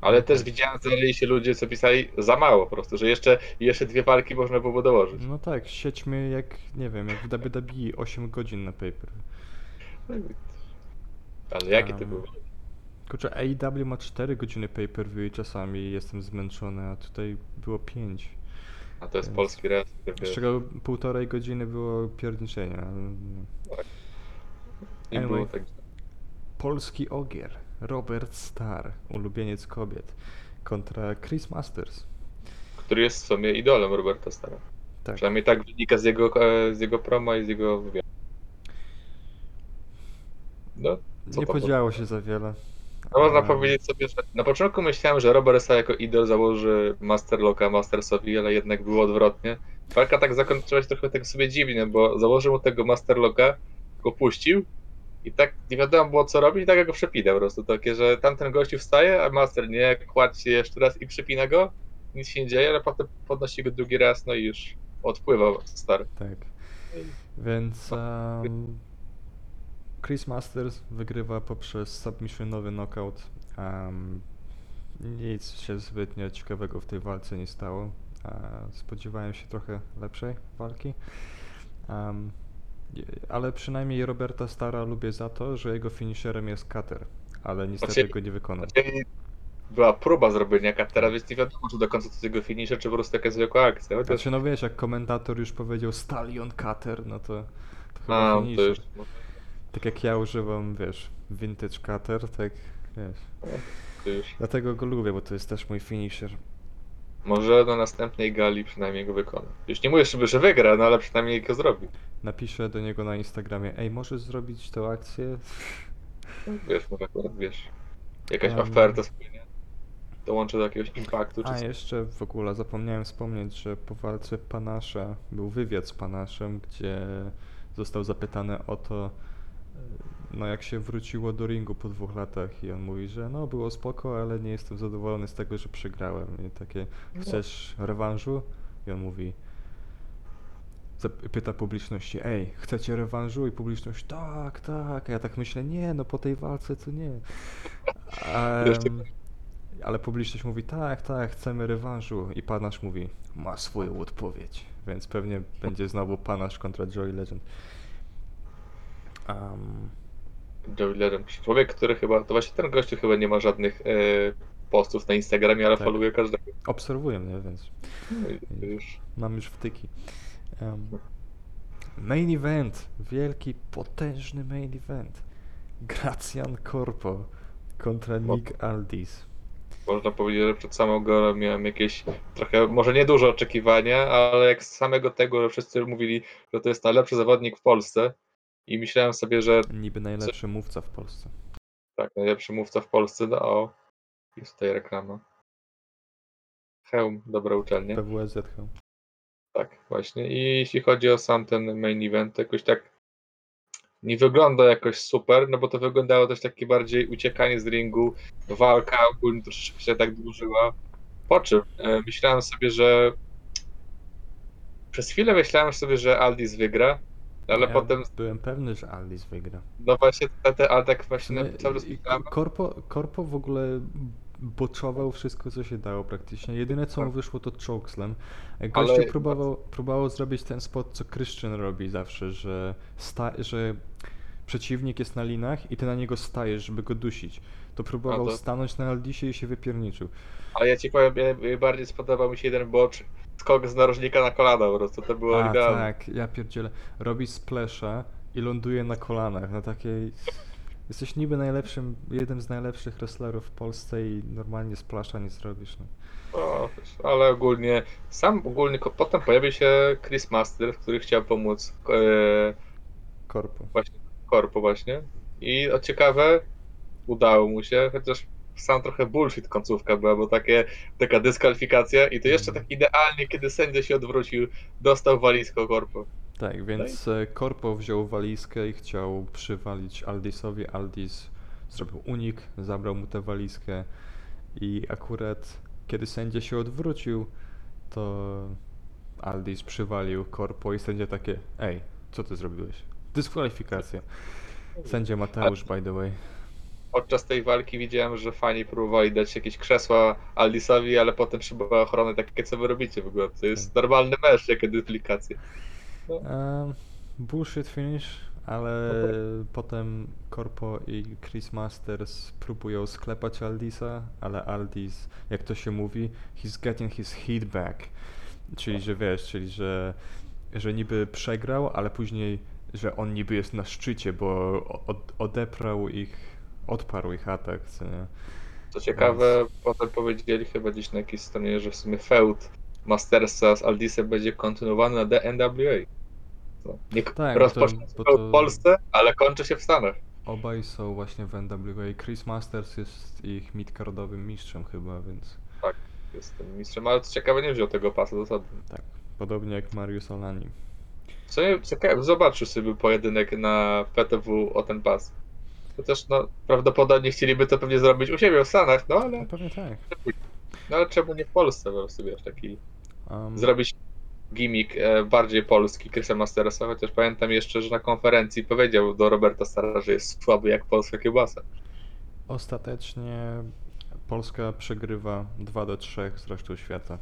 Ale też widziałem, zaleli się ludzie, co pisali za mało po prostu, że jeszcze, jeszcze dwie walki można było dołożyć. no tak, siedźmy jak, nie wiem, jak w WWE 8 godzin na paper. Ale jakie to Em, były? Kurczę, AEW ma 4 godziny pay-per-view i czasami jestem zmęczony, a tutaj było 5. A to jest więc- polski raz. Z czego półtorej godziny było pierniczenia. ale no. Nie Anyway. było tak. Polski ogier, Robert Starr, ulubieniec kobiet, kontra Chris Masters. Który jest w sumie idolem Roberta Stara. Tak. Przynajmniej tak wynika z jego, e, z jego promo i z jego wywiadu. No, Nie podziało się za wiele. No można powiedzieć sobie, że na początku myślałem, że Robert Sa jako idol założy Masterlocka Mastersowi, ale jednak było odwrotnie. Walka tak zakończyła się trochę tak sobie dziwnie, bo założył mu tego Masterlocka, go puścił i tak nie wiadomo było co robić i tak go przepinał po prostu. Takie, że tamten gościu wstaje, a Master nie, kładź się jeszcze raz i przypina go, nic się nie dzieje, ale potem podnosi go drugi raz, no i już odpływa stary. Tak. Więc em, Chris Masters wygrywa poprzez submissionowy knockout. Em, nic się zbytnio ciekawego w tej walce nie stało. E, spodziewałem się trochę lepszej walki. Je- ale przynajmniej Roberta Stara lubię za to, że jego finisherem jest cutter, ale niestety Znaczy- go nie wykonał. Znaczy, była próba zrobienia kartera, więc nie wiadomo, czy do końca to tego finisher, czy po prostu taka zwykła akcja. Chociaż... Znaczy no wiesz, jak komentator już powiedział Stallion Cutter, no to, to chyba A, to finisher. już... Tak jak ja używam, wiesz, vintage cutter, tak, wiesz. To już. Dlatego go lubię, bo to jest też mój finisher. Może na następnej gali przynajmniej go wykona. Już nie mówię, żeby, że wygra, no ale przynajmniej go zrobi. Napiszę do niego na Instagramie, ej, możesz zrobić tę akcję? Wiesz, może akurat wiesz. Jakaś Um. oferta spłynie. Dołączy do jakiegoś impaktu czy A coś. jeszcze w ogóle zapomniałem wspomnieć, że po walce Panasza był wywiad z Panaszem, gdzie został zapytany o to, e, no jak się wróciło do ringu po dwóch latach i on mówi, że no było spoko, ale nie jestem zadowolony z tego, że przegrałem. I takie, No. chcesz rewanżu? I on mówi, pyta publiczności, ej, chcecie rewanżu? I publiczność, tak, tak. A ja tak myślę, nie, no po tej walce to nie. Em, ale publiczność mówi, tak, tak, chcemy rewanżu. I panasz mówi, ma swoją odpowiedź. Więc pewnie będzie znowu panasz kontra Joey Legend. Um, Joey Legend. Człowiek, który chyba, to właśnie ten gościu chyba nie ma żadnych e, postów na Instagramie, ale Tak. faluje każdego. obserwuję mnie, więc No mam już wtyki. Um, main event. Wielki, potężny main event. Gracjan Corpo kontra Nick Aldis. Można powiedzieć, że przed samą galą miałem jakieś trochę, może nie duże oczekiwania, ale jak z samego tego, że wszyscy mówili, że to jest najlepszy zawodnik w Polsce i myślałem sobie, że Niby najlepszy mówca w Polsce. tak, najlepszy mówca w Polsce, no o, jest tutaj reklama. Hełm, dobra uczelnia. PWSZ chyba. Tak, właśnie. I jeśli chodzi o sam ten main event, to jakoś tak nie wygląda jakoś super, no bo to wyglądało też takie bardziej uciekanie z ringu, walka ogólnie troszeczkę się tak dłużyła. Po czym e, myślałem sobie, że przez chwilę myślałem sobie, że Aldis wygra, ale ja potem, byłem pewny, że Aldis wygra. no właśnie, ale tak właśnie No, cały czas myślałem, Korpo w ogóle boczował wszystko, co się dało praktycznie. Jedyne, co mu Tak. wyszło, to chokeslam. Gościu Ale- próbował, próbował zrobić ten spot, co Christian robi zawsze, że, sta, że przeciwnik jest na linach i ty na niego stajesz, żeby go dusić. To próbował to- stanąć na Aldisie i się wypierniczył. ale ja ci powiem, ja- bardziej spodobał mi się jeden bocz, skok z narożnika na kolana po prostu, to było A, idealne. tak, ja pierdzielę. Robi splasha i ląduje na kolanach, na takiej... Jesteś niby najlepszym, jednym z najlepszych wrestlerów w Polsce i normalnie splasha nie zrobisz, no. No, ale ogólnie, sam ogólnie, ko- potem pojawił się Chris Master, który chciał pomóc e, Korpo. właśnie Korpo właśnie. I o ciekawe, udało mu się, chociaż sam trochę bullshit końcówka była, bo takie, taka dyskwalifikacja i to jeszcze Mhm. tak idealnie, kiedy sędzia się odwrócił, dostał walizką Korpo. Tak, więc e, Korpo wziął walizkę i chciał przywalić Aldisowi. Aldis zrobił unik, zabrał mu tę walizkę i akurat kiedy sędzia się odwrócił, to Aldis przywalił Korpo i sędzia takie, ej, co ty zrobiłeś? Dyskwalifikacja. Sędzia Mateusz, by the way. Podczas tej walki widziałem, że fani próbowali dać jakieś krzesła Aldisowi, ale potem trzeba ochrony takie, co wy robicie w ogóle. To jest Tak. normalny mecz, jakie duplikacje. Um, bullshit finish, ale No tak. potem Corpo i Chris Masters próbują sklepać Aldisa, ale Aldis, jak to się mówi, he's getting his heat back. Czyli, że wiesz, czyli, że, że niby przegrał, ale później, że on niby jest na szczycie, bo od, odeprał ich, odparł ich atak, co nie? Co ciekawe, potem powiedzieli chyba gdzieś na jakiejś stronie, że w sumie feud Mastersa z Aldisem będzie kontynuowany na The NWA. No, nie Tak, bo to- rozpocznie się bo to- w Polsce, ale kończy się w Stanach. obaj są właśnie w NWA. Chris Masters jest ich midcardowym mistrzem chyba, więc Jestem mistrzem, ale co ciekawe nie wziął tego pasa osobnym. tak. Podobnie jak Mariusz. W sumie ciekawe, zobaczył sobie pojedynek na PTW o ten pas. Chociaż no, prawdopodobnie chcieliby to pewnie zrobić u siebie w Stanach, no No ale, pewnie tak. no, ale czemu nie w Polsce po prostu, wiesz, taki Um, zrobić gimmick e, bardziej polski Chrisa Mastersa, chociaż pamiętam jeszcze, że na konferencji powiedział do Roberta Stara, że jest słaby jak polska kiełbasa. Ostatecznie Polska przegrywa 2 do 3 z resztą świata.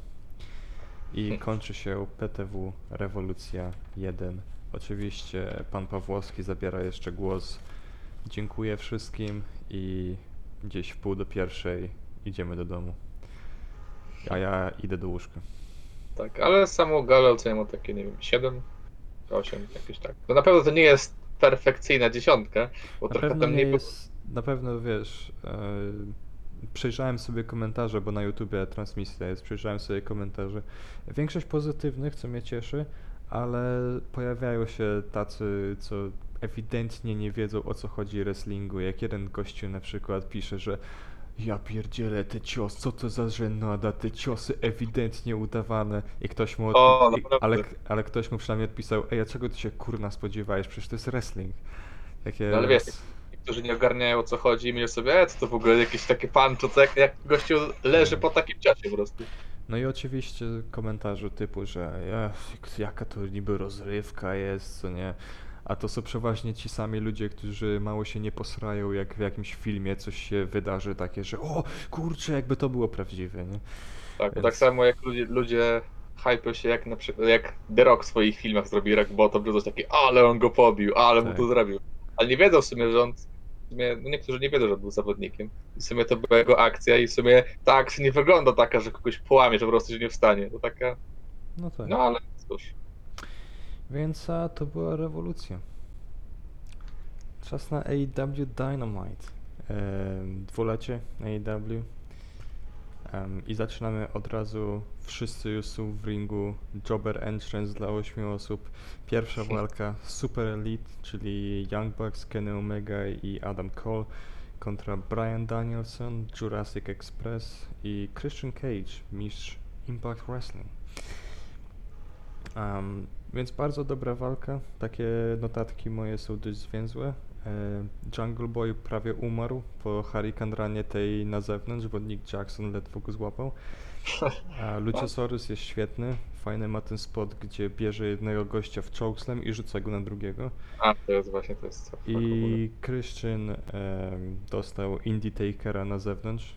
I kończy się PTW Rewolucja 1. Oczywiście pan Pawłowski zabiera jeszcze głos. Dziękuję wszystkim i gdzieś w pół do pierwszej idziemy do domu. A ja idę do łóżka. Tak, ale samą galę oceniam o takie, nie wiem, 7, 8, jakieś tak. No na pewno to nie jest perfekcyjna dziesiątka, bo Na trochę pewno tam nie nie było. jest, na pewno wiesz, e, przejrzałem sobie komentarze, bo na YouTubie transmisja jest, przejrzałem sobie komentarze. Większość pozytywnych, co mnie cieszy, ale pojawiają się tacy, co ewidentnie nie wiedzą o co chodzi wrestlingu. Jak jeden gościu na przykład pisze, że ja pierdzielę te cios, co to za żenada, te ciosy ewidentnie udawane. I ktoś mu, O, odpi- i, naprawdę. ale, ale ktoś mu przynajmniej odpisał, ej, a czego ty się kurna spodziewałeś, przecież to jest wrestling. Takie No ale wiesz, Niektórzy nie ogarniają o co chodzi i myślą sobie, e, co to w ogóle jakieś takie pancho, co jak, jak gościu leży po takim czasie po prostu. No i oczywiście komentarze typu, że "Ech, jaka to niby rozrywka jest, co nie. A to są przeważnie ci sami ludzie, którzy mało się nie posrają, jak w jakimś filmie coś się wydarzy takie, że o kurczę, jakby to było prawdziwe, nie? Tak, Więc- tak samo jak ludzie, ludzie hypią się jak na przykład, jak The Rock w swoich filmach zrobi Rock Bottom, że coś takie, ale on go pobił, ale mu Tak. to zrobił. Ale nie wiedzą w sumie, że on, w sumie, no niektórzy nie wiedzą, że on był zawodnikiem. I w sumie to była jego akcja i w sumie ta akcja nie wygląda taka, że kogoś połamie, że po prostu się nie wstanie. To taka, No tak. no ale cóż. Więc a, to była rewolucja. Czas na AEW Dynamite. Em, dwulecie AEW. I zaczynamy od razu. Wszyscy już są w ringu. Jobber Entrance dla 8 osób. Pierwsza walka Super Elite, czyli Young Bucks, Kenny Omega i Adam Cole kontra Brian Danielson, Jurassic Express i Christian Cage, mistrz Impact Wrestling. Um, więc bardzo dobra walka. Takie notatki moje są dość zwięzłe. E, Jungle Boy prawie umarł po Hurricane Runie tej na zewnątrz, bo Nick Jackson ledwo go złapał. A Luchasaurus jest świetny. Fajny ma ten spot, gdzie bierze jednego gościa w chokeslam i rzuca go na drugiego. A, to jest właśnie, to jest co. I Christian em, dostał Indie Takera na zewnątrz.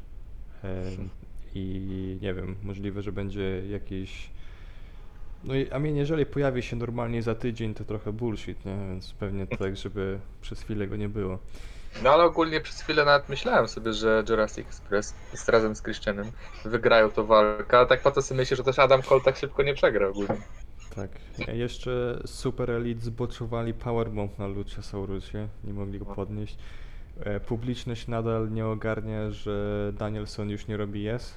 Em, I nie wiem, możliwe, że będzie jakiś. No i a mnie jeżeli pojawi się normalnie za tydzień, to trochę bullshit, nie? Więc pewnie tak, żeby przez chwilę go nie było. No ale ogólnie przez chwilę nawet myślałem sobie, że Jurassic Express jest razem z Christianem wygrają tą walkę, ale tak potem sobie myślę, że też Adam Cole tak szybko nie przegra ogólnie. Tak. Jeszcze Super Elite zboczowali Powerbomb na Luchasaurusie, nie mogli go podnieść. E, Publiczność nadal nie ogarnia, że Danielson już nie robi yes.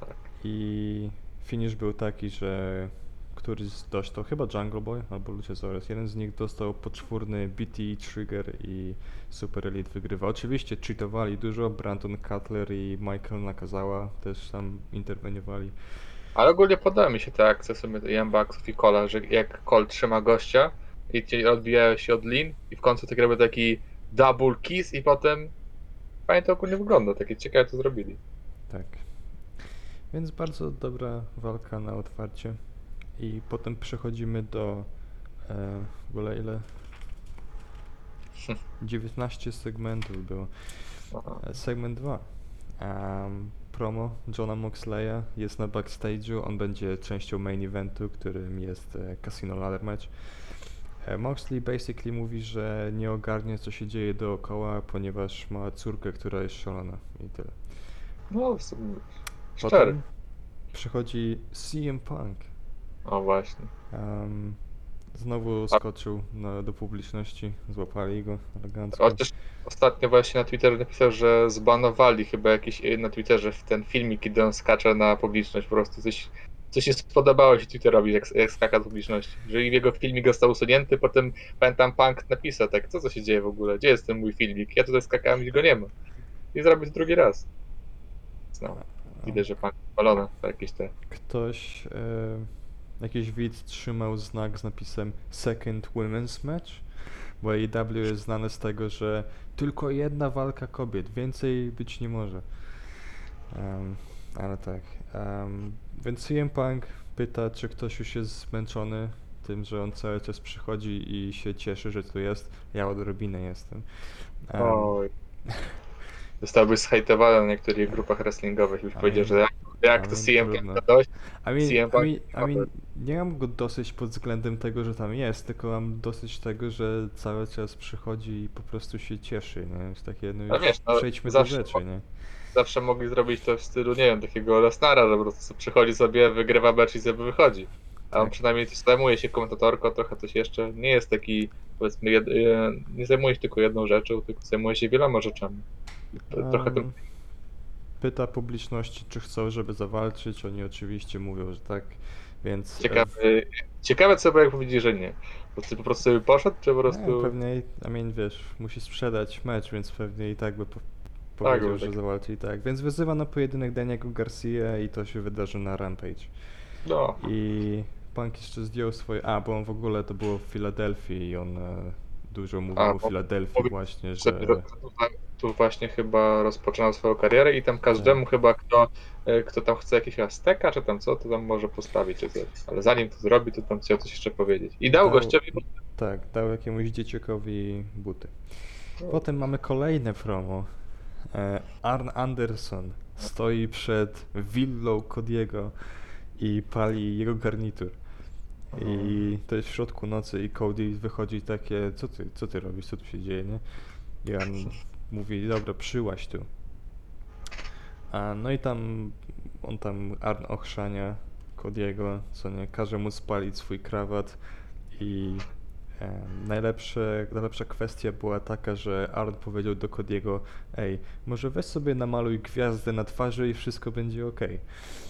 Tak. I finish był taki, że któryś dostał, chyba Jungle Boy albo Luchasaurus, jeden z nich dostał poczwórny BT Trigger i Super Elite wygrywa. Oczywiście cheatowali dużo, Brandon Cutler i Michael Nakazawa też tam interweniowali. Ale ogólnie podoba mi się te akcje w sumie Jambaksów i Cola, że jak Cole trzyma gościa i odbijają się od lin i w końcu tak robią taki double kiss i potem fajnie to ogólnie wygląda, takie ciekawe to zrobili. Tak. Więc bardzo dobra walka na otwarcie. I potem przechodzimy do e, w ogóle ile? 19 segmentów było. Segment 2. Em, promo Johna Moxleya jest na backstage'u. On będzie częścią main eventu, którym jest e, Casino Ladder Match. E, Moxley basically mówi, że nie ogarnie co się dzieje dookoła, ponieważ ma córkę, która jest szalona i tyle. No w sumie. Potem przychodzi CM Punk. O właśnie. Em, znowu skoczył na, do publiczności, złapali go elegancko. Chociaż ostatnio właśnie na Twitterze napisał, że zbanowali chyba jakiś na Twitterze w ten filmik, kiedy on skacze na publiczność, po prostu coś coś nie spodobało się Twitterowi, jak, jak skaka z publiczności. Że jego filmik został usunięty, potem pamiętam Punk napisał tak, co co się dzieje w ogóle, gdzie jest ten mój filmik? Ja tutaj skakałem i go nie ma. I zrobić drugi raz. No, widać, że Punk palone jakieś te... Ktoś, e, jakiś widz trzymał znak z napisem Second Women's Match, bo AEW jest znane z tego, że tylko jedna walka kobiet, więcej być nie może. Em, ale tak. em, więc CM Punk pyta, czy ktoś już jest zmęczony tym, że on cały czas przychodzi i się cieszy, że tu jest. Ja odrobinę jestem. Em, Oj. Zostałby zhejtowany na niektórych grupach wrestlingowych. Ale- powiedział, że jak, to CM. Punk dość. I mean, CM I Punk mean, I mean, nie mam go dosyć pod względem tego, że tam jest, tylko mam dosyć tego, że cały czas przychodzi i po prostu się cieszy, nie? Jest takie, no No wiesz, no, przejdźmy do rzeczy, nie? Zawsze mogli zrobić to w stylu, nie wiem, takiego Lesnara, że po prostu przychodzi sobie, wygrywa mecz i sobie wychodzi. A on Tak. przynajmniej zajmuje się komentatorką, trochę coś jeszcze. Nie jest taki, powiedzmy, jed, nie zajmuje się tylko jedną rzeczą, tylko zajmuje się wieloma rzeczami. Trochę tym Pyta publiczności, czy chcą, żeby zawalczyć, oni oczywiście mówią, że tak, więc... e, ciekawe, ciekawe co by jak powiedzieli, że nie. Po prostu, po prostu by poszedł, czy po Nie, prostu... pewnie, I mean, wiesz, musi sprzedać mecz, więc pewnie i tak by po, Tak, powiedział, bo że tak. zawalczy i tak. Więc wyzywa na pojedynek Daniego Garcia i to się wydarzy na Rampage. No, I Punk jeszcze zdjął swoje. A, bo on w ogóle to było w Filadelfii i on e, dużo mówił A, o bo- Filadelfii właśnie, że. Tu, właśnie chyba rozpoczynał swoją karierę i tam każdemu chyba, kto, e, kto tam chce jakiegoś Azteka, czy tam co, to tam może postawić czy coś. Ale zanim to zrobi, to tam chciał coś jeszcze powiedzieć. I dał Dał- gościowi... Tak, dał jakiemuś dzieciakowi buty. No. Potem mamy kolejne promo. E, Arn Anderson stoi przed willą Cody'ego i pali jego garnitur. I to jest w środku nocy i Cody wychodzi takie, co ty, co ty robisz, co tu się dzieje, nie? I on mówi, dobra, przyłaś tu. A, no i tam, on tam Arn ochrzania Cody'ego, co nie, każe mu spalić swój krawat i e, najlepsze, najlepsza kwestia była taka, że Arn powiedział do Cody'ego, ej, może weź sobie namaluj gwiazdę na twarzy i wszystko będzie okej.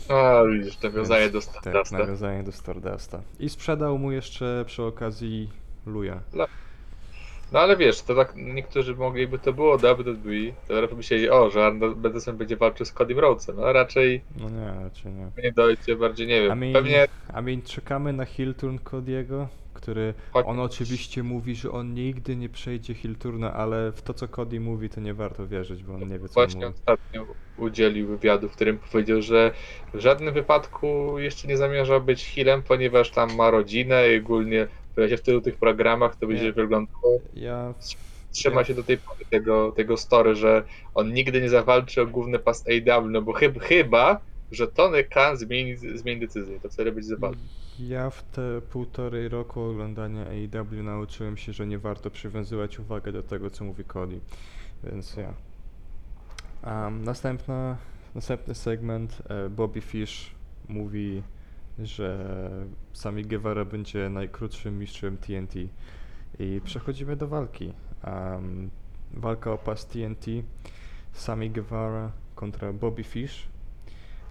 A, widzisz, nawiązanie do Tak, Stardusta. nawiązanie do Stardusta. I sprzedał mu jeszcze przy okazji Luja. No ale wiesz, to tak niektórzy mogliby to było WWE, to raczej myśleli, o, że Arnold Anderson będzie walczył z Cody Rhodesem, no raczej No nie, raczej nie. nie dojdzie, bardziej nie I wiem. mean, Pewnie I mean, czekamy na heel turn Cody'ego, który Choć- on oczywiście mówi, że on nigdy nie przejdzie heel turna, ale w to co Cody mówi to nie warto wierzyć, bo on nie wie co właśnie mówi. ostatnio udzielił wywiadu, w którym powiedział, że w żadnym wypadku jeszcze nie zamierza być healem, ponieważ tam ma rodzinę i ogólnie pojawia się w tylu tych programach, to będzie wyglądało. Ja Trzyma się do tej pory tego, tego story, że on nigdy nie zawalczy o główny pas AW, no bo chyba, chyba że Tony Khan zmieni, zmieni decyzję, to wtedy będzie zawalczył. Ja w te półtorej roku oglądania AEW nauczyłem się, że nie warto przywiązywać uwagę do tego, co mówi Cody. Więc ja. Um, następna, następny segment. e, Bobby Fish mówi, że Sami Guevara będzie najkrótszym mistrzem TNT. I przechodzimy do walki. Um, walka o pas TNT. Sami Guevara kontra Bobby Fish,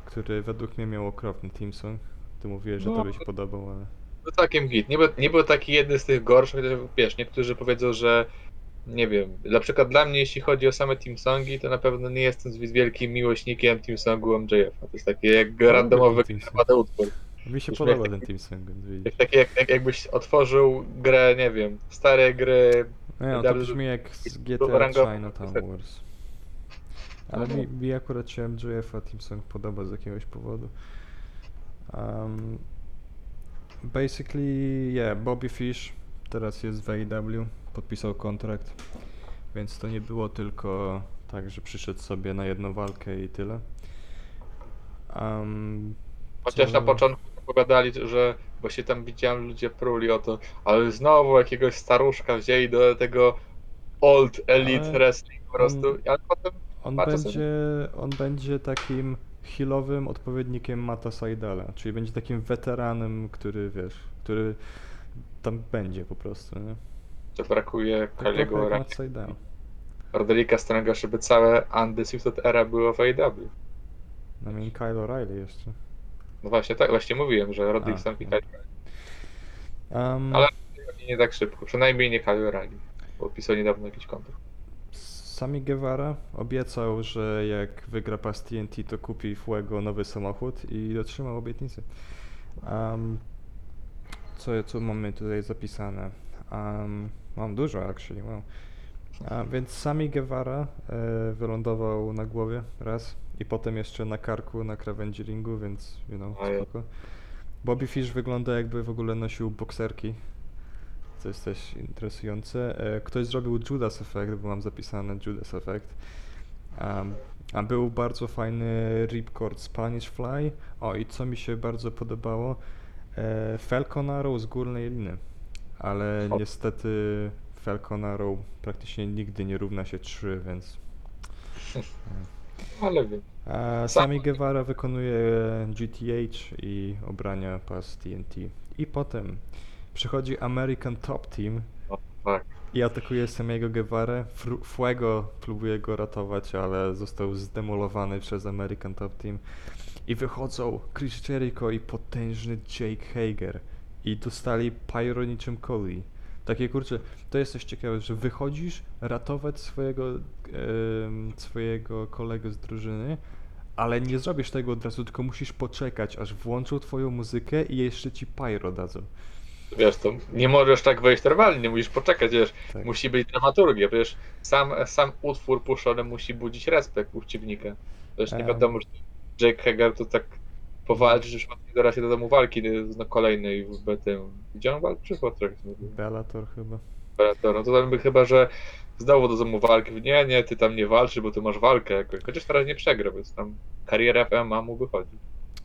który według mnie miał okropny team song. Ty mówiłeś, że No. tobie się podobał, ale... No całkiem hit. Nie był, nie był taki jeden z tych gorszych, chociaż wiesz, niektórzy powiedzą, że nie wiem, na przykład dla mnie, jeśli chodzi o same team songi, to na pewno nie jestem zbyt wielkim miłośnikiem team songu MJF. To jest takie jak randomowy song. naprawdę utwór. Mi się Już podoba ten taki- team song, więc widzisz. Jak, takie, jak, jak, jakbyś otworzył grę, nie wiem, stare gry. Nie, no, to brzmi jak z GTA rangowy. Chinatown Wars. Ale mi, mi akurat się MJF-a Team Song podoba z jakiegoś powodu. Um, basically, yeah, Bobby Fish teraz jest w AEW, podpisał kontrakt, więc to nie było tylko tak, że przyszedł sobie na jedną walkę i tyle. Um, Chociaż na początku opowiadali, że bo się tam widziałem, ludzie pruli o to, ale znowu jakiegoś staruszka wzięli do tego old elite Ale wrestling po prostu, on- ale potem On będzie, on będzie takim healowym odpowiednikiem Mata Saidala, czyli będzie takim weteranem, który wiesz, który tam będzie po prostu, nie? to brakuje Kaliego. Rodelika Stronga, żeby całe Undisputed Era było w AEW. I mean Kyle O'Reilly jeszcze. No właśnie, tak, właśnie mówiłem, że Roddick A, sam no. Um, Ale- nie tak szybko, przynajmniej nie Kyle Rally, bo pisał niedawno jakiś kontrakt. Sami Guevara obiecał, że jak wygra pas TNT, to kupi Fuego nowy samochód i dotrzymał obietnicy. Um, co, co mamy tutaj zapisane? Um, mam dużo, actually, wow. A, więc sami Guevara e, wylądował na głowie raz i potem jeszcze na karku na krawędzi ringu, więc you know, Ojej. spoko. Bobby Fish wygląda jakby w ogóle nosił bokserki, co jest też interesujące. E, ktoś zrobił Judas Effect, bo mam zapisane Judas Effect. Um, a był bardzo fajny ripcord Spanish Fly. O i co mi się bardzo podobało, e, Falcon Arrow z górnej liny. Ale O. niestety Falcon Arrow praktycznie nigdy nie równa się 3, więc... Ale wiem. A Sam- Sami Guevara wykonuje GTH i obrania pas TNT. I potem przychodzi American Top Team O, tak. i atakuje samego Guevara. Fru- Fuego próbuje go ratować, ale został zdemolowany przez American Top Team. I wychodzą Chris Jericho i potężny Jake Hager. I dostali pyro niczym Cody. Takie kurczę, to jest coś ciekawe, że wychodzisz ratować swojego, swojego kolegę z drużyny, ale nie zrobisz tego od razu, tylko musisz poczekać, aż włączą twoją muzykę i jeszcze ci pyro dadzą. Wiesz, to nie możesz tak wejść normalnie, musisz poczekać, wiesz, Tak. musi być dramaturgia, przecież sam, sam utwór puszczony musi budzić respekt u przeciwnika. Też nie Em. wiadomo, że Jake Hager to tak powalczy, że zaraz się do domu walki no, kolejnej w tym. Gdzie on walczy? W Otrach, Bellator chyba. No to tam by chyba, że znowu do domu walki. Nie, nie, ty tam nie walczy, bo ty masz walkę jakoś. Chociaż teraz nie przegra, więc tam kariera w MMA mu wychodzi.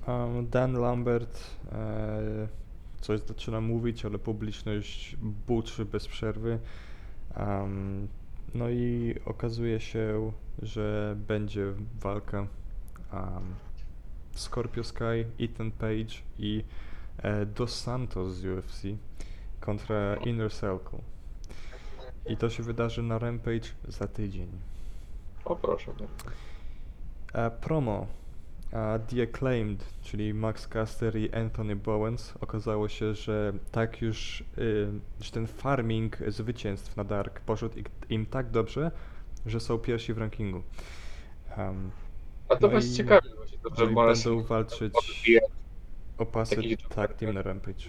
Um, Dan Lambert e, coś zaczyna mówić, ale publiczność buczy bez przerwy. Um, no i okazuje się, że będzie walka um, Scorpio Sky, Ethan Page i e, Dos Santos z UFC kontra Inner Circle. I to się wydarzy na Rampage za tydzień. O proszę. E, promo. E, The Acclaimed, czyli Max Caster i Anthony Bowens. Okazało się, że tak już, y, że ten farming zwycięstw na Dark poszedł im tak dobrze, że są pierwsi w rankingu. Um, A to No właśnie i- ciekawe, że i możesz będą walczyć pobijać, o pasy takich tag team na Rampage.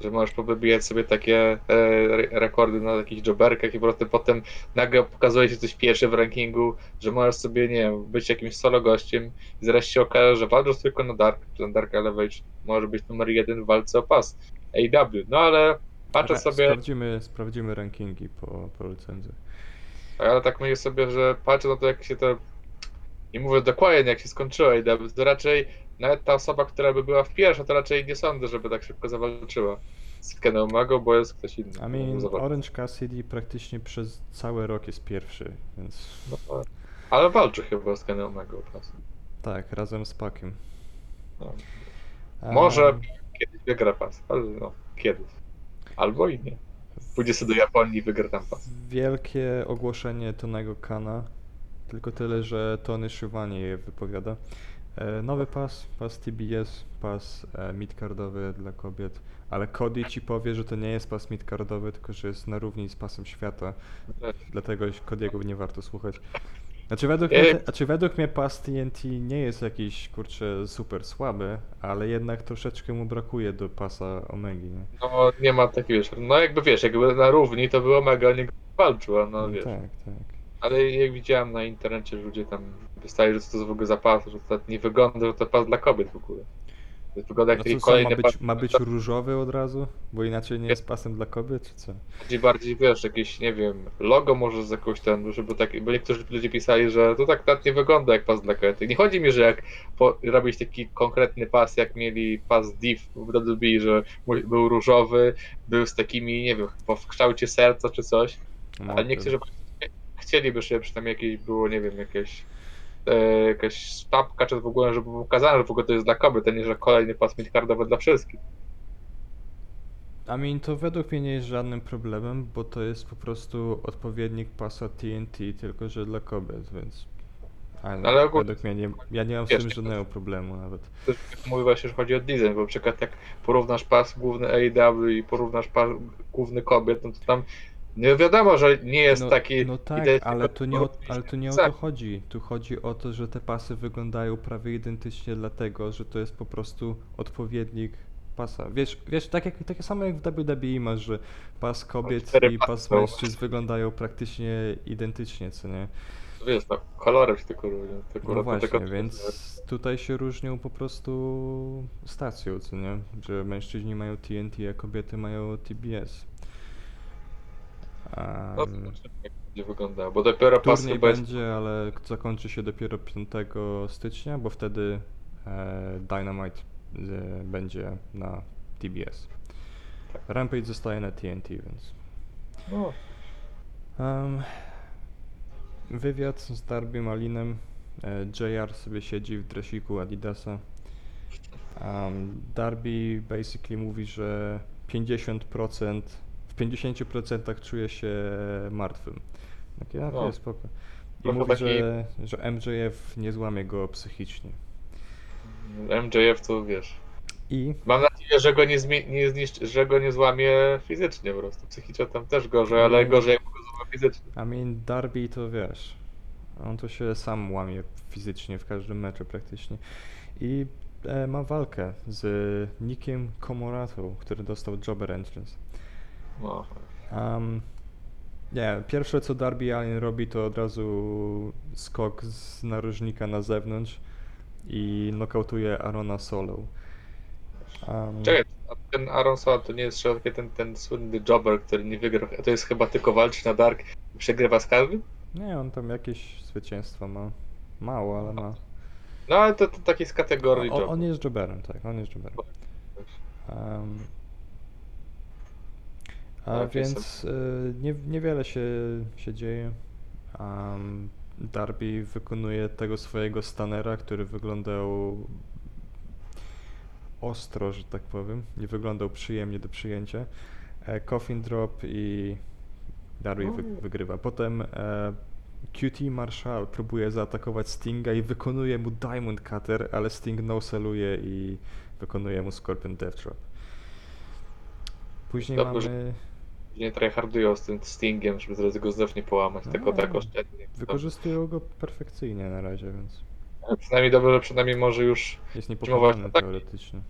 że możesz pobijać sobie takie e, re- rekordy na jakichś joberkach i po prostu potem nagle pokazuje się coś pierwsze w rankingu, że możesz sobie, nie wiem, być jakimś solo gościem i zaraz się okaże, że walczysz tylko na Dark, czy na Dark Elevation, może być numer jeden w walce o pas AW, no ale patrzę Ra- sobie, Sprawdzimy, sprawdzimy rankingi po, po recenzjach. ale tak myślę sobie, że patrzę na to, jak się to, nie mówię dokładnie, jak się skończyło AW, to raczej nawet ta osoba, która by była w pierwsza, to raczej nie sądzę, żeby tak szybko zawalczyła z Kenny Omega, bo jest ktoś inny. I mean. Orange Cassidy praktycznie przez cały rok jest pierwszy, więc No, tak. ale walczy chyba z Omega po prostu. tak, razem z Pakiem. No. Może Um, kiedyś wygra pas, ale no, kiedyś. Albo i nie. Pójdzie sobie do Japonii i wygra tam pas. Wielkie ogłoszenie Tonego Kana, tylko tyle, że Tony Schiavone je wypowiada. E, nowy pas, pas TBS, pas e, midcardowy dla kobiet, ale Cody ci powie, że to nie jest pas midcardowy, tylko że jest na równi z pasem świata, dlatego Cody'ego nie warto słuchać. Znaczy według, mnie, według mnie pas TNT nie jest jakiś, kurczę, super słaby, ale jednak troszeczkę mu brakuje do pasa Omegi, nie? No nie ma takiego, no jakby wiesz, jakby na równi to było mega nie walczył, a no wiesz. tak, tak. Ale jak widziałem na internecie, że ludzie tam wystaje, że to jest w ogóle za pas, że to nie wygląda, że to pas dla kobiet w ogóle. To wygląda jak No co, ma kolejny być, pas. ma być różowy od razu? Bo inaczej nie jest pasem dla kobiet, czy co? Bardziej, bardziej wiesz, jakieś, nie wiem, logo może z jakąś ten, żeby tak, bo niektórzy ludzie pisali, że to tak, tak nie wygląda jak pas dla kobiety. Nie chodzi mi, że jak po, robić taki konkretny pas, jak mieli pas Div w WWE, że był różowy, był z takimi, nie wiem, w kształcie serca czy coś, No, ale niektórzy chcieliby, żeby przynajmniej jakieś było, nie wiem, jakieś e, jakaś sztabka, czy w ogóle, żeby było pokazane, że w ogóle to jest dla kobiet, a nie, że kolejny pas midcardowy dla wszystkich. I mean, to według mnie nie jest żadnym problemem, bo to jest po prostu odpowiednik pasa TNT, tylko że dla kobiet, więc Ale, Ale ogólnie- według mnie nie, ja nie mam z tym żadnego problemu nawet. Mówi właśnie, że chodzi o design, bo na przykład jak porównasz pas główny AEW i porównasz pas główny kobiet, no to tam nie wiadomo, że nie jest no, taki no tak, identyczny, ale to nie, o, ale to nie o tak. to chodzi. Tu chodzi o to, że te pasy wyglądają prawie identycznie dlatego, że to jest po prostu odpowiednik pasa. Wiesz, wiesz tak jak, takie samo jak w WWE masz, że pas kobiet cztery i pasy pas są. mężczyzn wyglądają praktycznie identycznie, co nie? Wiesz, no, kolorem się tylko różnią. Tylko No właśnie, tylko- więc tutaj się różnią po prostu stacją, co nie? Że mężczyźni mają TNT, a kobiety mają TBS. Um, będzie wyglądało, bo dopiero pas Turniej chyba jest... będzie, ale zakończy się dopiero 5 stycznia, bo wtedy e, Dynamite e, będzie na TBS. Rampage zostaje na TNT, więc. No, Um, wywiad z Darby Malinem. E, JR sobie siedzi w dresiku Adidasa. Um, Darby basically mówi, że 50% w 50% czuje się martwym. Takie, no No. jest spoko. I Trochę mówi, taki- że, że MJF nie złamie go psychicznie. MJF to wiesz. I Mam nadzieję, że go nie, nie zniszczy, że go nie złamie fizycznie po prostu. Psychicznie tam też gorzej, ale Mm. gorzej jak go złamie fizycznie. I mean, Darby to wiesz, on to się sam łamie fizycznie w każdym meczu praktycznie. I e, ma walkę z Nickiem Komoratą, który dostał Jobber Entrance. No. Um, nie, pierwsze co Darby Allin robi to od razu skok z narożnika na zewnątrz i nokautuje Arona Solo. Um, Czekaj, a ten Aaron Swan to nie jest środkiem ten, ten słynny jobber, który nie wygrał. To jest chyba tylko walczy na Dark i przegrywa z każdym? nie, on tam jakieś zwycięstwa ma. Mało, ale ma. No ale to, to taki z kategorii O, on jest Jobberem, tak, on jest Jobberem. Um, a Tak, więc y, nie, niewiele się, się dzieje. Um, Darby wykonuje tego swojego stanera, który wyglądał ostro, że tak powiem. Nie wyglądał przyjemnie do przyjęcia. E, coffin drop i Darby wy, wygrywa. Potem e, QT Marshall próbuje zaatakować Stinga i wykonuje mu Diamond Cutter, ale Sting no celuje i wykonuje mu Scorpion Death Drop. Później Dobrze, mamy... Nie tryhardują z tym Stingiem, żeby zaraz go znów nie połamać, tylko No, tak oszczędnie. Wykorzystują go perfekcyjnie na razie, więc Przynajmniej dobrze, że przynajmniej może już jest niepokonany ataki. teoretycznie.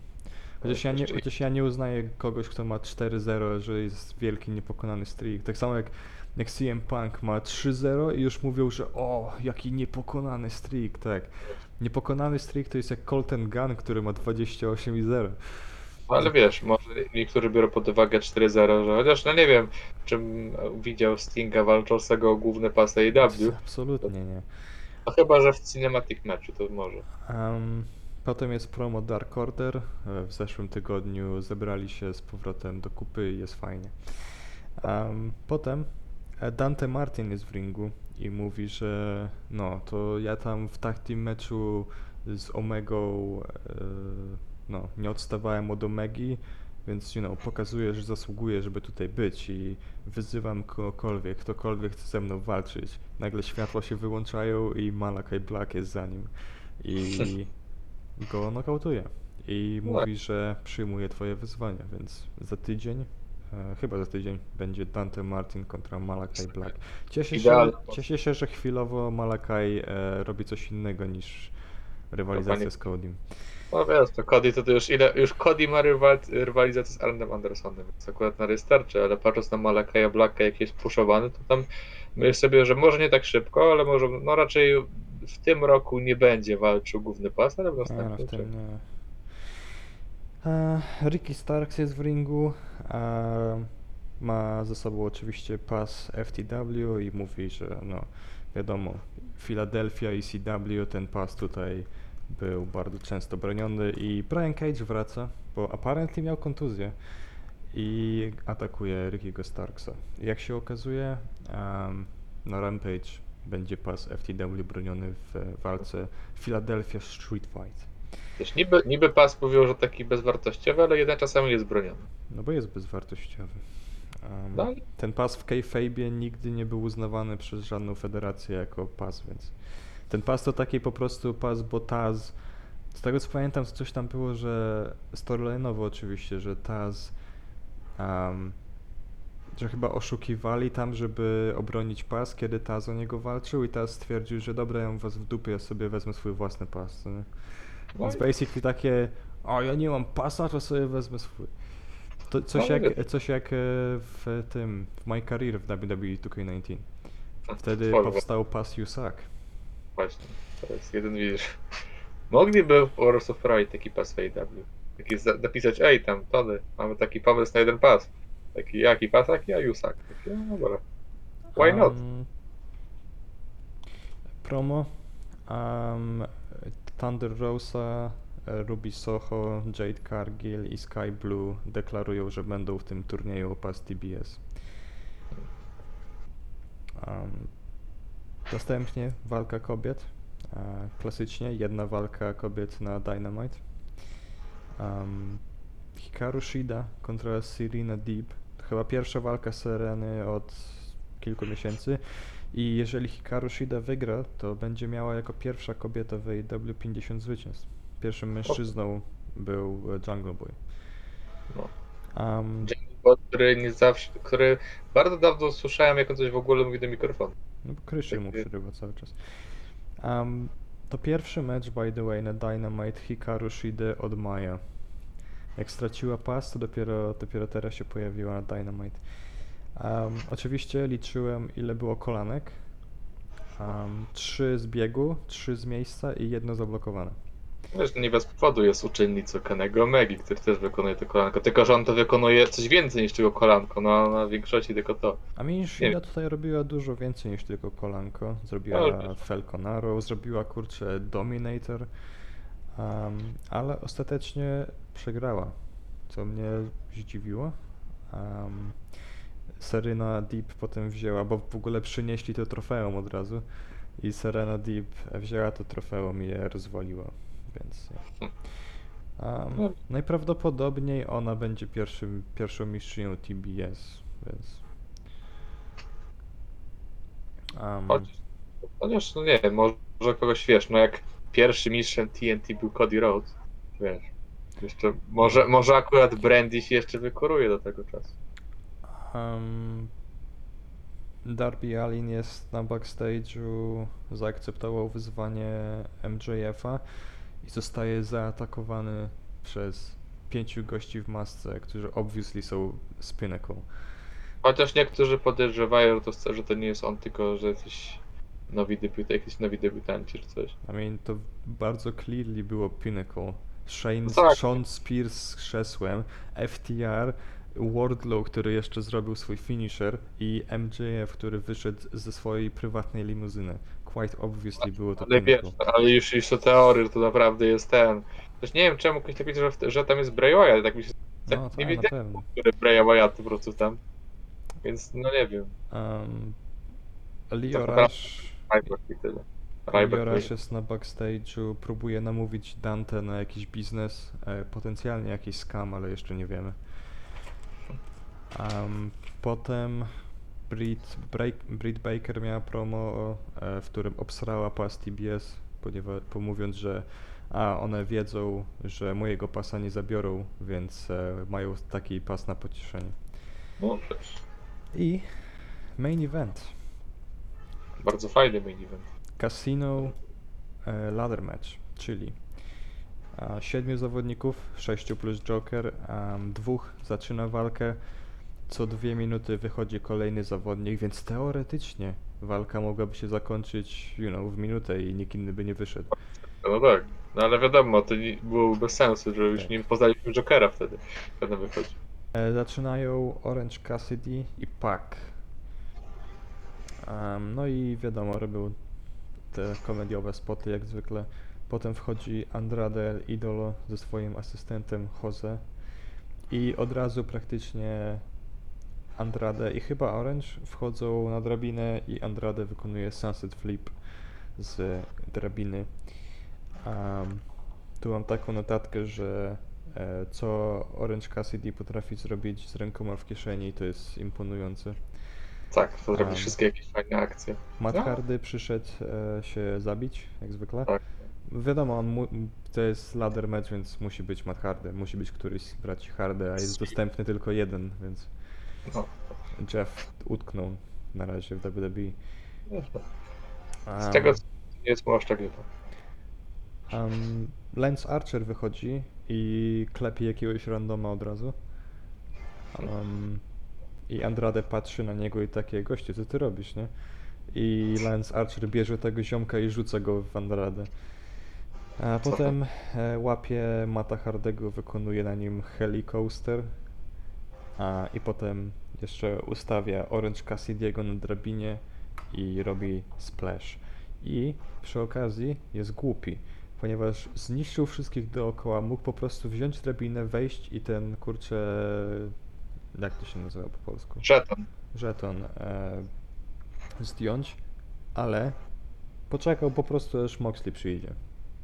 Chociaż ja, nie, Jeszcze- chociaż ja nie uznaję kogoś, kto ma 4-0, że jest wielki niepokonany streak. Tak samo jak, jak CM Punk ma 3-0 i już mówią, że o, jaki niepokonany streak, tak. Niepokonany streak to jest jak Colton Gunn, który ma 28 i 0. No ale wiesz, może niektórzy biorą pod uwagę 4-0, że chociaż no nie wiem, czym widział Stinga walczącego o główne pasy AEW. Absolutnie nie. No chyba, że w cinematic matchu to może. Um, potem jest promo Dark Order. E, W zeszłym tygodniu zebrali się z powrotem do kupy i jest fajnie. Um, potem e, Dante Martin jest w ringu i mówi, że no, to ja tam w team meczu z Omegą e, no, nie odstawałem od Omegi, więc you know, pokazuję, że zasługuję, żeby tutaj być i wyzywam kogokolwiek, ktokolwiek chce ze mną walczyć. Nagle światła się wyłączają i Malakai Black jest za nim i go nokautuje. I mówi, że przyjmuje twoje wyzwanie, więc za tydzień, e, chyba za tydzień, będzie Dante Martin kontra Malakai Black. Cieszę się, Idealny cieszę się, że chwilowo Malakai e, robi coś innego niż rywalizacja z Codym. No wiesz, to Cody to, to już ile, już Cody ma rywal, rywalizację z Arnem Andersonem, więc akurat na wystarczy, ale patrząc na Malakaja Blacka jak jest puszowany, to tam myślę sobie, że może nie tak szybko, ale może, no raczej w tym roku nie będzie walczył główny pas, ale w następnym. w tym nie. E, Ricky Starks jest w ringu. E, ma ze sobą oczywiście pas FTW i mówi, że no wiadomo, Philadelphia i CW ten pas tutaj był bardzo często broniony i Brian Cage wraca, bo apparently miał kontuzję i atakuje Rickiego Starksa. Jak się okazuje, em, na Rampage będzie pas FTW broniony w walce Philadelphia Street Fight. Wiesz, niby, niby pas mówią, że taki bezwartościowy, ale jednak czasami jest broniony. No bo jest bezwartościowy. Um, No Ten pas w kayfabe nigdy nie był uznawany przez żadną federację jako pas, więc Ten pas to taki po prostu pas, bo Taz, z tego co pamiętam, coś tam było, że storyline'owo oczywiście, że Taz, um, że chyba oszukiwali tam, żeby obronić pas, kiedy Taz o niego walczył i Taz stwierdził, że dobra, ja mam was w dupie, ja sobie wezmę swój własny pas. nie? Więc basically takie, o ja nie mam pasa, to sobie wezmę swój. To coś, No, jak, coś jak e, w tym, w My Career w WWE 2K19. Wtedy powstał pas You Suck. Właśnie, to jest jeden widzisz. Mogliby w Wars of Pride taki pas w AW. Taki za- napisać, ej tam, Tony, mamy taki pomysł na jeden pas. Taki jaki pas, taki a Jusak. Taki, no dobra. Why not? Um, promo. Um, Thunder Rosa, e, Ruby Soho, Jade Cargill i Sky Blue deklarują, że będą w tym turnieju o pas TBS. Um, następnie walka kobiet. E, klasycznie jedna walka kobiet na Dynamite. Um, Hikaru Shida kontra Serena Deep. To chyba pierwsza walka Sereny od kilku miesięcy. I jeżeli Hikaru Shida wygra, to będzie miała jako pierwsza kobieta w AEW 50 zwycięstw. Pierwszym mężczyzną był Jungle Boy. No. Um, Jamie Bot, który nie zawsze, który bardzo dawno słyszałem, jak on coś w ogóle mówi do mikrofonu. No bo Kryszy mu Takie- przerywa cały czas. Um, to pierwszy mecz, by the way, na Dynamite Hikaru Shide od Maja. Jak straciła pas, to dopiero, dopiero teraz się pojawiła na Dynamite. Um, oczywiście liczyłem, ile było kolanek. Um, trzy z biegu, trzy z miejsca i jedno zablokowane. Wiesz, nie bez powodu jest uczennicą Kenego Megi, który też wykonuje to kolanko. Tylko, że on to wykonuje coś więcej niż tylko kolanko, no na większości tylko to. A mi Nie Shida tutaj robiła dużo więcej niż tylko kolanko. Zrobiła Ale- Falcon Arrow, zrobiła kurczę Dominator, um, ale ostatecznie przegrała, co mnie zdziwiło. Um, Serena Deep potem wzięła, bo w ogóle przynieśli to trofeum od razu i Serena Deep wzięła to trofeum i je rozwaliła, więc. Um, najprawdopodobniej ona będzie pierwszym, pierwszą mistrzynią TBS, więc... Um, Chociaż, chociaż no nie, może kogoś wiesz, no jak pierwszy mistrzem TNT był Cody Rhodes, wiesz. Jeszcze, może, może akurat Brandy się jeszcze wykoruje do tego czasu. um, Darby Allin jest na backstage'u, zaakceptował wyzwanie MJF-a i zostaje zaatakowany przez pięciu gości w masce, którzy obviously są z Pinnacle. Chociaż niektórzy podejrzewają, że to, że to nie jest on, tylko że jakiś nowi debiut, jakiś nowi debiutanci czy coś. I mean, to bardzo clearly było Pinnacle. Shane, No tak. Sean Spears z krzesłem, FTR, Wardlow, który jeszcze zrobił swój finisher i MJF, który wyszedł ze swojej prywatnej limuzyny. Quite obviously było to Ale wiesz, ale już, już to teorie, to naprawdę jest ten. Też nie wiem czemu ktoś tak że, że tam jest Bray Wyatt, tak mi się... Tak No, nie wiedziałem, pewno. który Bray Wyatt po prostu tam. Więc no nie wiem. Um, Leo Rush jest na backstage'u, próbuje namówić Dante na jakiś biznes, e, potencjalnie jakiś scam, ale jeszcze nie wiemy. Um, potem Britt, Break, Britt Baker miała promo, e, w którym obsrała pas TBS, ponieważ, pomówiąc, że a one wiedzą, że mojego pasa nie zabiorą, więc e, mają taki pas na pocieszenie. No. I main event. Bardzo fajny main event. Casino e, Ladder Match, czyli siedmiu zawodników, sześciu plus Joker, dwóch zaczyna walkę, co dwie minuty wychodzi kolejny zawodnik, więc teoretycznie walka mogłaby się zakończyć, you know, w minutę i nikt inny by nie wyszedł. No tak. No ale wiadomo, to nie, było bez sensu, że już Tak. nie poznaliśmy Jokera wtedy, kiedy wychodzi. E, zaczynają Orange Cassidy i Pac. Em, no i wiadomo, robią te komediowe spoty jak zwykle. Potem wchodzi Andrade El Idolo ze swoim asystentem Jose i od razu praktycznie Andrade i chyba Orange wchodzą na drabinę i Andrade wykonuje Sunset Flip z drabiny. Em, tu mam taką notatkę, że e, co Orange Cassidy potrafi zrobić z rękoma w kieszeni, to jest imponujące. Tak, to zrobić Am. wszystkie jakieś fajne akcje. Matt No. Hardy przyszedł e, się zabić, jak zwykle. Tak. Wiadomo, on mu, to jest ladder match, więc musi być Matt Hardy. Musi być któryś z braci Hardy, a jest dostępny tylko jeden, więc No. Jeff utknął na razie w WWE. Z Um, tego co nie jest tak źle. um, Lance Archer wychodzi i klepie jakiegoś randoma od razu. Um, I Andrade patrzy na niego i takie, gościu, co ty robisz, nie? I Lance Archer bierze tego ziomka i rzuca go w Andrade. A potem e, łapie Mata Hardego, wykonuje na nim Helicoaster. A, I potem jeszcze ustawia Orange Cassidy'ego na drabinie i robi splash. I przy okazji jest głupi, ponieważ zniszczył wszystkich dookoła, mógł po prostu wziąć drabinę, wejść i ten kurczę... Jak to się nazywa po polsku? Żeton. żeton e, zdjąć, ale poczekał po prostu aż Moxley przyjdzie.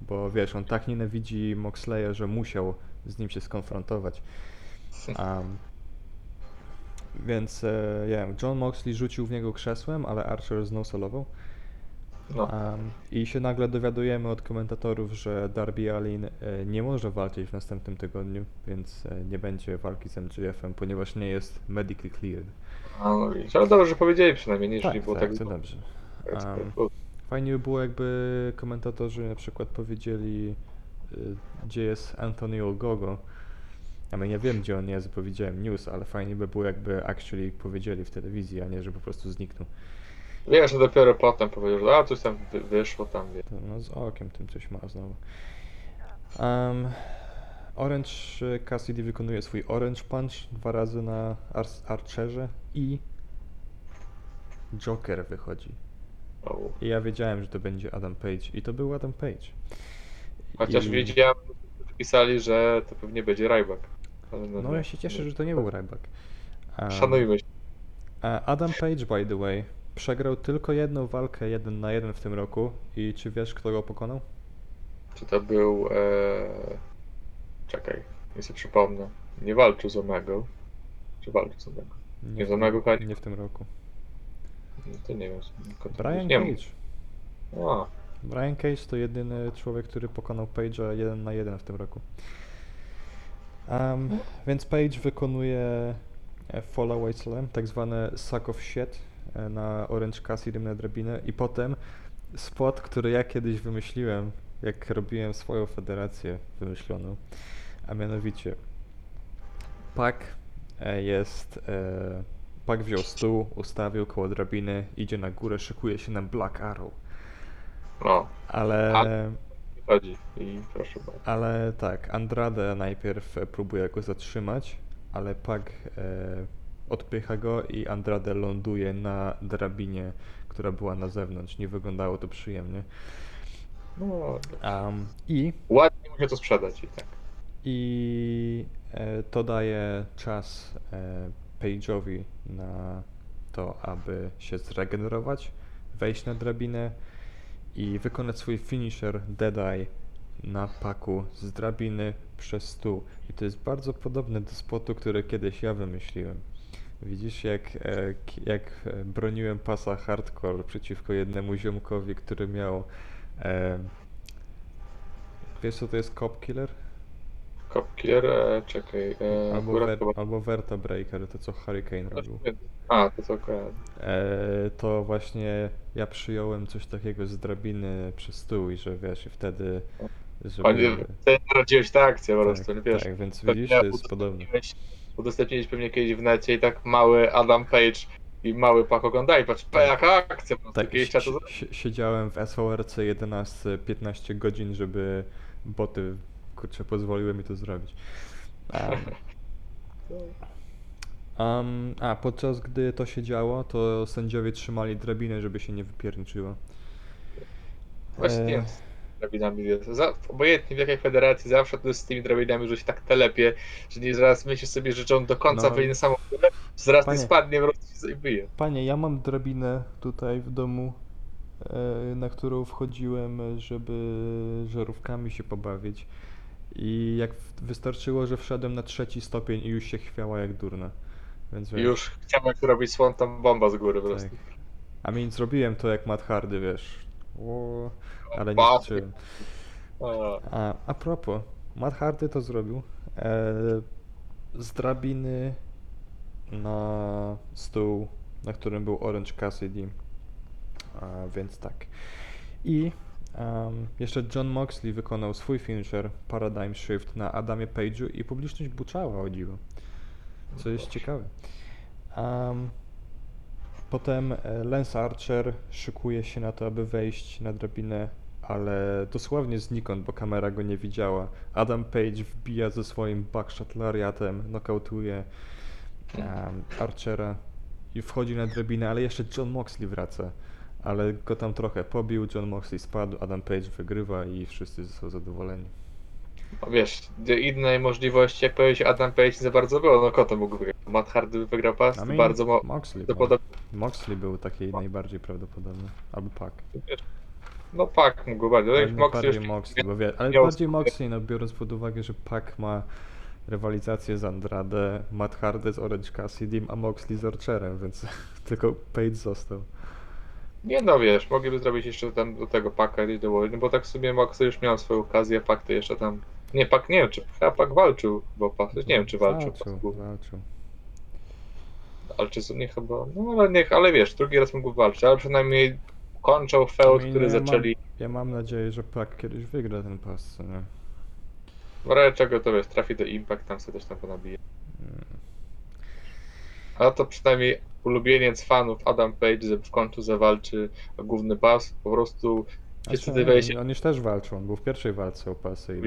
Bo wiesz, on tak nienawidzi Moxleya, że musiał z nim się skonfrontować. Um, więc e, ja wiem, John Moxley rzucił w niego krzesłem, ale Archer znosolował. No. Um, I się nagle dowiadujemy od komentatorów, że Darby Allin e, nie może walczyć w następnym tygodniu, więc e, nie będzie walki z MJF-em, ponieważ nie jest medically cleared. A, no ale dobrze, że powiedzieli przynajmniej, nie jeżeli Tak, było tak, tak to dobrze. To- Fajnie by było, jakby komentatorzy na przykład powiedzieli, gdzie jest Anthony Ogogo. Ja mean, ja wiem, gdzie on jest, bo widziałem news, ale fajnie by było, jakby actually powiedzieli w telewizji, a nie, że po prostu zniknął. Wiesz, że dopiero potem powiedział, że a coś tam wy- wyszło tam, wie. No z okiem tym coś ma znowu. Um, Orange Cassidy wykonuje swój Orange Punch dwa razy na Ar- Archerze i Joker wychodzi. O. I ja wiedziałem, że to będzie Adam Page i to był Adam Page. Chociaż I- wiedziałem, pisali, że to pewnie będzie Ryback. Ale No ja się cieszę, że to nie był Ryback. Um, Szanujmy się. a Adam Page, by the way, przegrał tylko jedną walkę jeden na jeden w tym roku i czy wiesz, kto go pokonał? Czy to był. E... Czekaj, nie sobie przypomnę. Nie walczył z Omegą. Czy walczył z Omegą? Nie, w z Omegą chyba tym, nie w tym roku. No to nie wiem. skąd to Brian nie. Cage. A, Brian Cage to jedyny człowiek, który pokonał Page'a jeden na jeden w tym roku. Um, więc Page wykonuje e, Fallaway Slam, tak zwane Suck of Shit e, na Orange Cassidy na drabinę i potem spot, który ja kiedyś wymyśliłem, jak robiłem swoją federację wymyśloną, a mianowicie Pak e, jest, e, Pak wziął stół, ustawił koło drabiny, idzie na górę, szykuje się na Black Arrow. no, Ale, A- chodzi. I proszę bardzo. ale tak, Andrade najpierw próbuje go zatrzymać, ale Pak e, odpycha go i Andrade ląduje na drabinie, która była na zewnątrz. Nie wyglądało to przyjemnie. No, Um, I ładnie mu się to sprzedać i tak. I e, to daje czas e, Page'owi na to, aby się zregenerować, wejść na drabinę i wykonać swój finisher Dead Eye na paku z drabiny przez stół. I to jest bardzo podobne do spotu, który kiedyś ja wymyśliłem. Widzisz, jak, e, jak e, broniłem pasa hardcore przeciwko jednemu ziomkowi, który miał... E, wiesz co to jest cop killer? Kopkier, e, czekaj. E, Albo, ver, albo Verta Breaker, to co Hurricane robił. A, to co kojarzę. E, to właśnie ja przyjąłem coś takiego z drabiny przez stół i że wiesz, i wtedy, żeby... Panie, ty narodziłeś tę akcję po prostu, tak, nie wiesz. tak, więc widzisz, to jest podobne. udostępniłeś- pewnie kiedyś w necie i tak mały Adam Page i mały Pak oglądali, patrz, pa, Tak. jaka akcja, po prostu Tak, si- to siedziałem w SVRC 11 15 godzin, żeby boty, kurczę, pozwoliły mi to zrobić. Um, um, a podczas gdy to się działo, to sędziowie trzymali drabinę, żeby się nie wypierniczyło. Właśnie nie E, z drabinami jest. Za, obojętnie w jakiej federacji, zawsze to jest z tymi drabinami, że się tak telepie, że nie zaraz myślisz sobie, że on do końca No. wyjdzie samochód, zaraz Panie. nie spadnie, prostu się zajmuje. Panie, ja mam drabinę tutaj w domu, e, na którą wchodziłem, żeby żarówkami się pobawić. I jak wystarczyło, że wszedłem na trzeci stopień i już się chwiała jak durna. Więc wiesz, już chciałem robić słontą bomba z góry po tak. prostu. A mi zrobiłem to jak Matt Hardy, wiesz. O, ale nie skoczyłem. A, A, a propos, Matt Hardy to zrobił. E, z drabiny na stół, na którym był Orange Cassidy. A, więc tak. I em, jeszcze John Moxley wykonał swój finisher Paradigm Shift na Adamie Page'u i publiczność buczała o dziwo. Co jest ciekawe. Em, potem e, Lance Archer szykuje się na to, aby wejść na drabinę, ale dosłownie znikąd, bo kamera go nie widziała. Adam Page wbija ze swoim buckshot lariatem, nokautuje em, Archera i wchodzi na drabinę, ale jeszcze John Moxley wraca. Ale go tam trochę pobił, John Moxley spadł, Adam Page wygrywa i wszyscy są zadowoleni. No wiesz, innej możliwości, jak powiedzieć Adam Page za bardzo było, no kto mógł wygrać? Matt Hardy wygrał pas, bardzo mo- Moxley, podob- Moxley był taki najbardziej prawdopodobny, albo Pac. No pak mógł bardziej, Ale no Moxley bardziej Moxley, bo wie, ale bardziej Moxley, no biorąc pod uwagę, że Pac ma rywalizację z Andrade, Matt Hardy z Orange Cassidy, a Moxley z Archerem, więc tylko Page został. Nie no wiesz, mogliby zrobić jeszcze tam do tego paka i do bo tak w sumie Moxley już miał swoją okazję, pak to jeszcze tam... Nie, pak nie wiem, czy chyba pak walczył, bo pak, nie wiem czy walczył, Walczył, Pak walczył. ale czy nie chyba, no ale niech, ale wiesz, drugi raz mógł walczyć, ale przynajmniej kończą feud, I który ja zaczęli, Mam, ja mam nadzieję, że Pac kiedyś wygra ten pas, co nie? w razie czego to wiesz, trafi do Impact, tam sobie też tam ponabije. Mm. Ale to przynajmniej ulubieniec fanów Adam Page że w końcu zawalczy o główny pas, po prostu wszyscy Znaczy, on, się, on już też walczył, on był w pierwszej walce o pasy i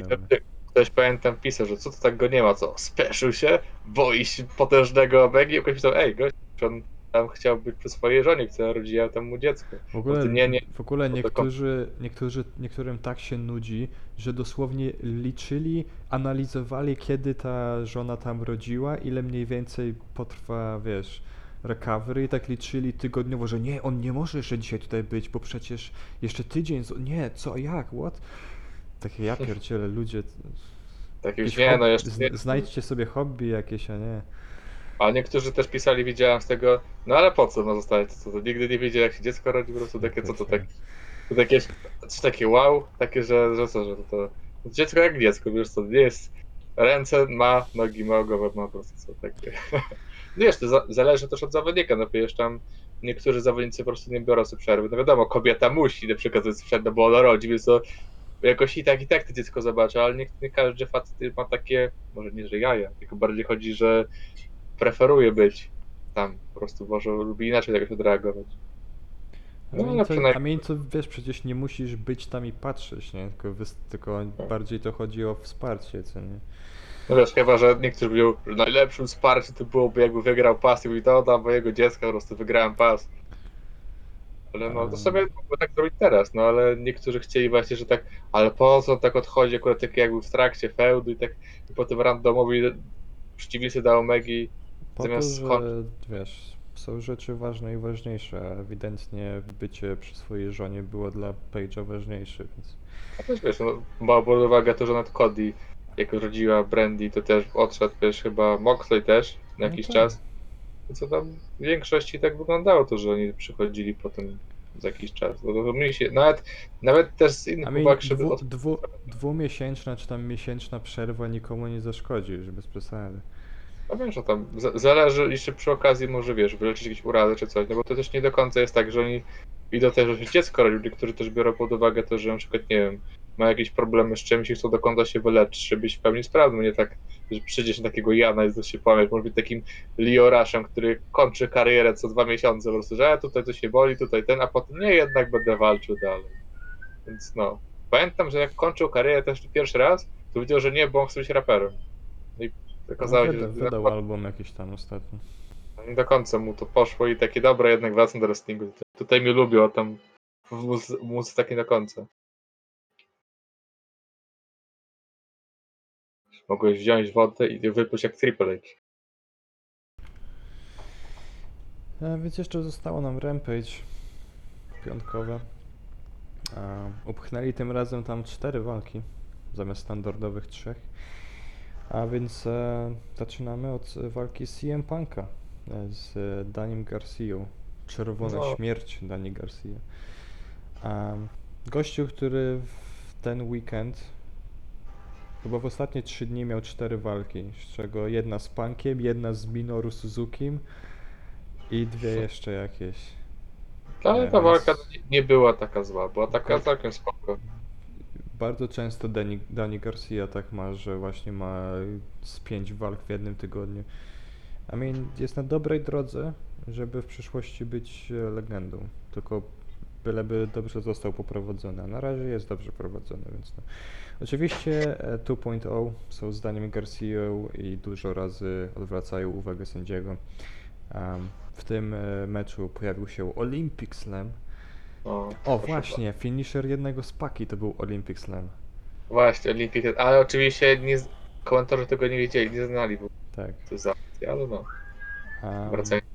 Ktoś pamiętam pisał, że co to tak go nie ma, co spieszył się, boi się potężnego Omegi i ktoś pisał, ej gość, on tam chciał być przy swojej żonie, która rodziła tam mu dziecko. W ogóle, ty nie, nie, w ogóle tylko- niektórzy, niektórzy, niektórym tak się nudzi, że dosłownie liczyli, analizowali, kiedy ta żona tam rodziła, ile mniej więcej potrwa, wiesz, recovery i tak liczyli tygodniowo, że nie, on nie może jeszcze dzisiaj tutaj być, bo przecież jeszcze tydzień, nie, co, jak, what? Takie ja pierdzielę, ludzie, tak już jakieś nie, no jeszcze znajdźcie sobie hobby jakieś, a nie. A niektórzy też pisali, widziałem z tego, no ale po co ma zostać, co to nigdy nie wiedział jak się dziecko rodzi, po prostu takie, co to tak, to takie, coś takie wow, takie, że, że co, że to, to dziecko jak dziecko, wiesz co, nie jest, ręce ma, nogi ma, głowę ma, po prostu co takie. Wiesz, to za, zależy też od zawodnika, no wiesz, tam niektórzy zawodnicy po prostu nie biorą sobie przerwy, no wiadomo, kobieta musi na przykład sobie przerwę, no bo ona rodzi, więc to jakoś i tak, i tak to dziecko zobaczy, ale nie, nie każdy facet ma takie, może nie, że jaja, tylko bardziej chodzi, że preferuje być tam, po prostu może lubi inaczej jakoś odreagować. No, to, przynajmniej- a mi to, wiesz, przecież nie musisz być tam i patrzeć, nie? Tylko, tylko bardziej to chodzi o wsparcie, co nie? No wiesz, chyba, że niektórzy mówią, że najlepszym wsparciem to byłoby jakby wygrał pas i mówi, to dla mojego dziecka po prostu wygrałem pas. Ale no, to sobie mógłby tak zrobić teraz, no ale niektórzy chcieli właśnie, że tak, ale po co on tak odchodzi akurat tak jakby w trakcie feudu i tak i potem randomowi przeciwnicy da Omegi Po Zamiast to, że skończyć- wiesz, są rzeczy ważne i ważniejsze, a ewidentnie bycie przy swojej żonie było dla Page'a ważniejsze, więc A też wiesz, no, pod uwagę to, że nawet Cody, jak rodziła Brandy, to też odszedł, wiesz, chyba Moxley też na No jakiś tak. czas. Co tam w większości tak wyglądało to, że oni przychodzili potem za jakiś czas. No, to mi się, nawet, nawet też z innych uwag, żeby dwu, dwu, dwumiesięczna czy tam miesięczna przerwa nikomu nie zaszkodzi, już bez przesady. No wiesz, no tam za- zależy, jeszcze przy okazji może, wiesz, wyleczyć jakieś urazy czy coś, no bo to też nie do końca jest tak, że oni idą też, że się dziecko rodzi, ludzie, którzy też biorą pod uwagę to, że na przykład, nie wiem, ma jakieś problemy z czymś i chcą do końca się wyleczyć, żeby być w pełni sprawnym, nie tak, że przyjdziesz na takiego Jana i się pamięć, może być takim Lioraszem, który kończy karierę co dwa miesiące, po prostu, że e, tutaj to się boli, tutaj ten, a potem nie, jednak będę walczył dalej. Więc no, pamiętam, że jak kończył karierę też pierwszy raz, to powiedział, że nie, bo on chce być raperem. No i No, okazało się, wyda, że wydał album jakiś tam ostatnio. nie do końca mu to poszło i takie dobre, jednak wracam do wrestlingu. Tutaj, mnie lubią, a tam w muzy- w muzyce tak nie do końca. Mogłeś wziąć wodę i wypić jak Triple H. A więc jeszcze zostało nam Rampage piątkowe. A, upchnęli tym razem tam cztery walki zamiast standardowych trzech. A więc e, zaczynamy od e, walki CM Punka e, z e, Danim Garcią. Czerwona No. śmierć Dani Garcia. Um, gościu, który w ten weekend chyba w ostatnie trzy dni miał cztery walki, z czego jedna z Punkiem, jedna z Minoru Suzukim i dwie jeszcze jakieś. Ale ta więc- walka nie- nie była taka zła, była taka całkiem spoko. Bardzo często Dani, Dani Garcia tak ma, że właśnie ma z pięć walk w jednym tygodniu. I mean, jest na dobrej drodze, żeby w przyszłości być e, legendą. Tylko byleby dobrze został poprowadzony. A na razie jest dobrze prowadzony, więc no. Oczywiście e, 2.0 są zdaniem Garcią i dużo razy odwracają uwagę sędziego. Um, w tym e, meczu pojawił się Olympic Slam. O, proszę właśnie, finisher jednego z paki to był Olympic Slam. Właśnie, Olympic, ale oczywiście nie, komentatorzy tego nie wiedzieli, nie znali, bo Tak. to akcja, ale no, Um, wracając.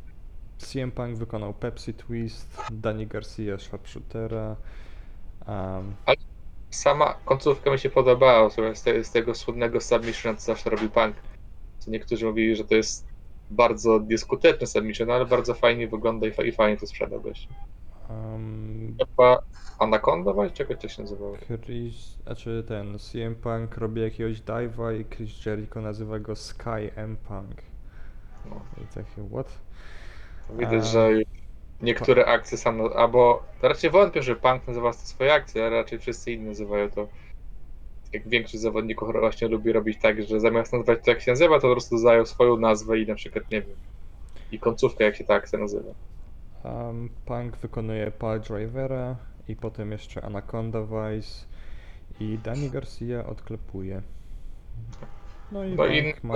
CM Punk wykonał Pepsi Twist, Danny Garcia Sharpshootera. Um, Sama końcówka mi się podobała, z, te, z tego słynnego submission, co zawsze robi Punk. Co niektórzy mówili, że to jest bardzo nieskuteczny submission, ale bardzo fajnie wygląda i, i fajnie to sprzeda gość. um, Chyba Anaconda, właśnie? Czego to się nazywało? Chris, znaczy ten CM Punk robi jakiegoś dive'a i Chris Jericho nazywa go Sky M Punk. No. I takie, what? Widać, A- że niektóre akcje sam, albo raczej wątpię, że Punk nazywa to swoje akcje, ale raczej wszyscy inni nazywają to. Jak większość zawodników właśnie lubi robić tak, że zamiast nazwać to jak się nazywa, to po prostu dodają swoją nazwę i na przykład nie wiem. I końcówkę jak się ta akcja nazywa. Um, Punk wykonuje Pile Drivera i potem jeszcze Anaconda Vice i Danny Garcia odklepuje. No i No Punk inne- ma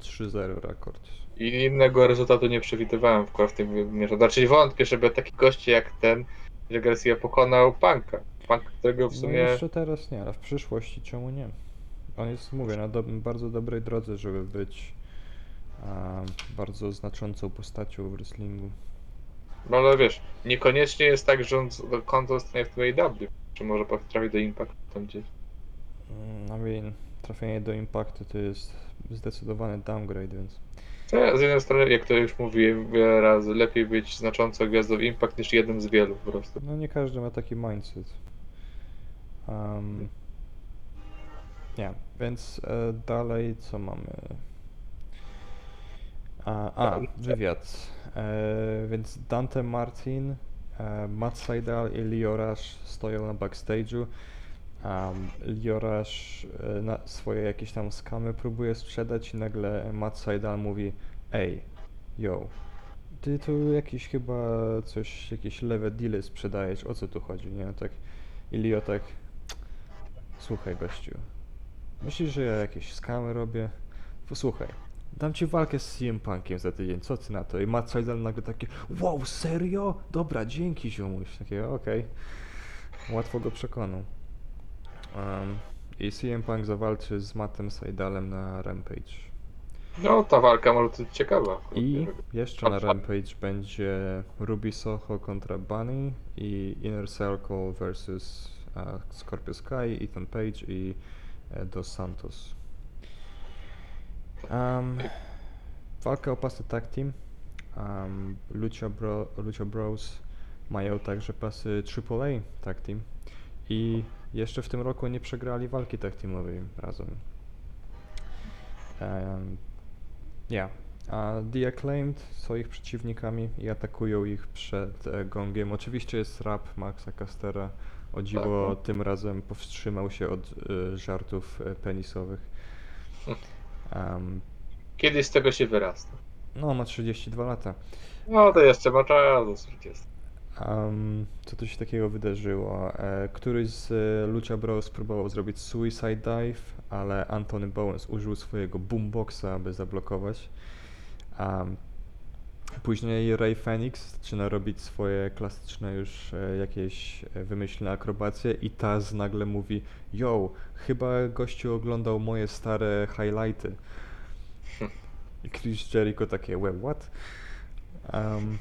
3-0 rekord. I innego rezultatu nie przewidywałem w w tym wymiarze. Znaczy wątpię, żeby taki gość jak ten, że Garcia pokonał Punka. Punk, którego w No sumie... jeszcze teraz nie, ale w przyszłości czemu nie? On jest, mówię, na do, bardzo dobrej drodze, żeby być a, bardzo znaczącą postacią w wrestlingu. No ale wiesz, niekoniecznie jest tak, że on z- konto zostanie w AEW. Czy może trafi do Impact tam gdzieś. Mm, I mean, trafienie do Impactu to jest zdecydowany downgrade, więc To z jednej strony, jak to już mówiłem wiele razy, lepiej być znaczącą gwiazdą Impact niż jednym z wielu po prostu. no nie każdy ma taki mindset. Um, nie, więc e, dalej co mamy? A, a wywiad. E, więc Dante Martin, e, Matt Seidel i Liorash stoją na backstage'u. Um, Liorash e, na swoje jakieś tam skamy próbuje sprzedać i nagle Matt Seidel mówi Ej, yo, ty tu jakieś chyba coś, jakieś lewe dealy sprzedajesz, o co tu chodzi, nie? Tak, i tak, słuchaj gościu, myślisz, że ja jakieś skamy robię? Posłuchaj, dam ci walkę z CM Punkiem za tydzień, co ty na to? I Matt Seidel nagle takie, wow, serio? Dobra, dzięki ziomuś. Takie, okej. Łatwo go przekonał. Um, I CM Punk zawalczy z Mattem Seidelem na Rampage. No, ta walka może być ciekawa. I jeszcze na Rampage będzie Ruby Soho kontra Bunny i Inner Circle versus uh, Scorpio Sky, Ethan Page i e, Dos Santos. Um, walka o pasy tag team. Um, Lucha, Bro, Lucha Bros mają także pasy AAA tag team i jeszcze w tym roku nie przegrali walki tag teamowej razem. Um, ja. A The Acclaimed są ich przeciwnikami i atakują ich przed e, gongiem. Oczywiście jest rap Maxa Castera. O dziwo no. tym razem powstrzymał się od e, żartów e, penisowych. Um, Kiedyś z tego się wyrasta. no, ma 32 lata. No, to jeszcze ma czas do 40. Um, co tu się takiego wydarzyło? E, któryś z e, Lucha Bros próbował zrobić suicide dive, ale Antony Bowens użył swojego boomboxa, aby zablokować. Um, później Ray Phoenix zaczyna robić swoje klasyczne już e, jakieś e, wymyślne akrobacje i Taz nagle mówi Yo, chyba gościu oglądał moje stare highlighty. I Chris Jericho takie, we what? Um,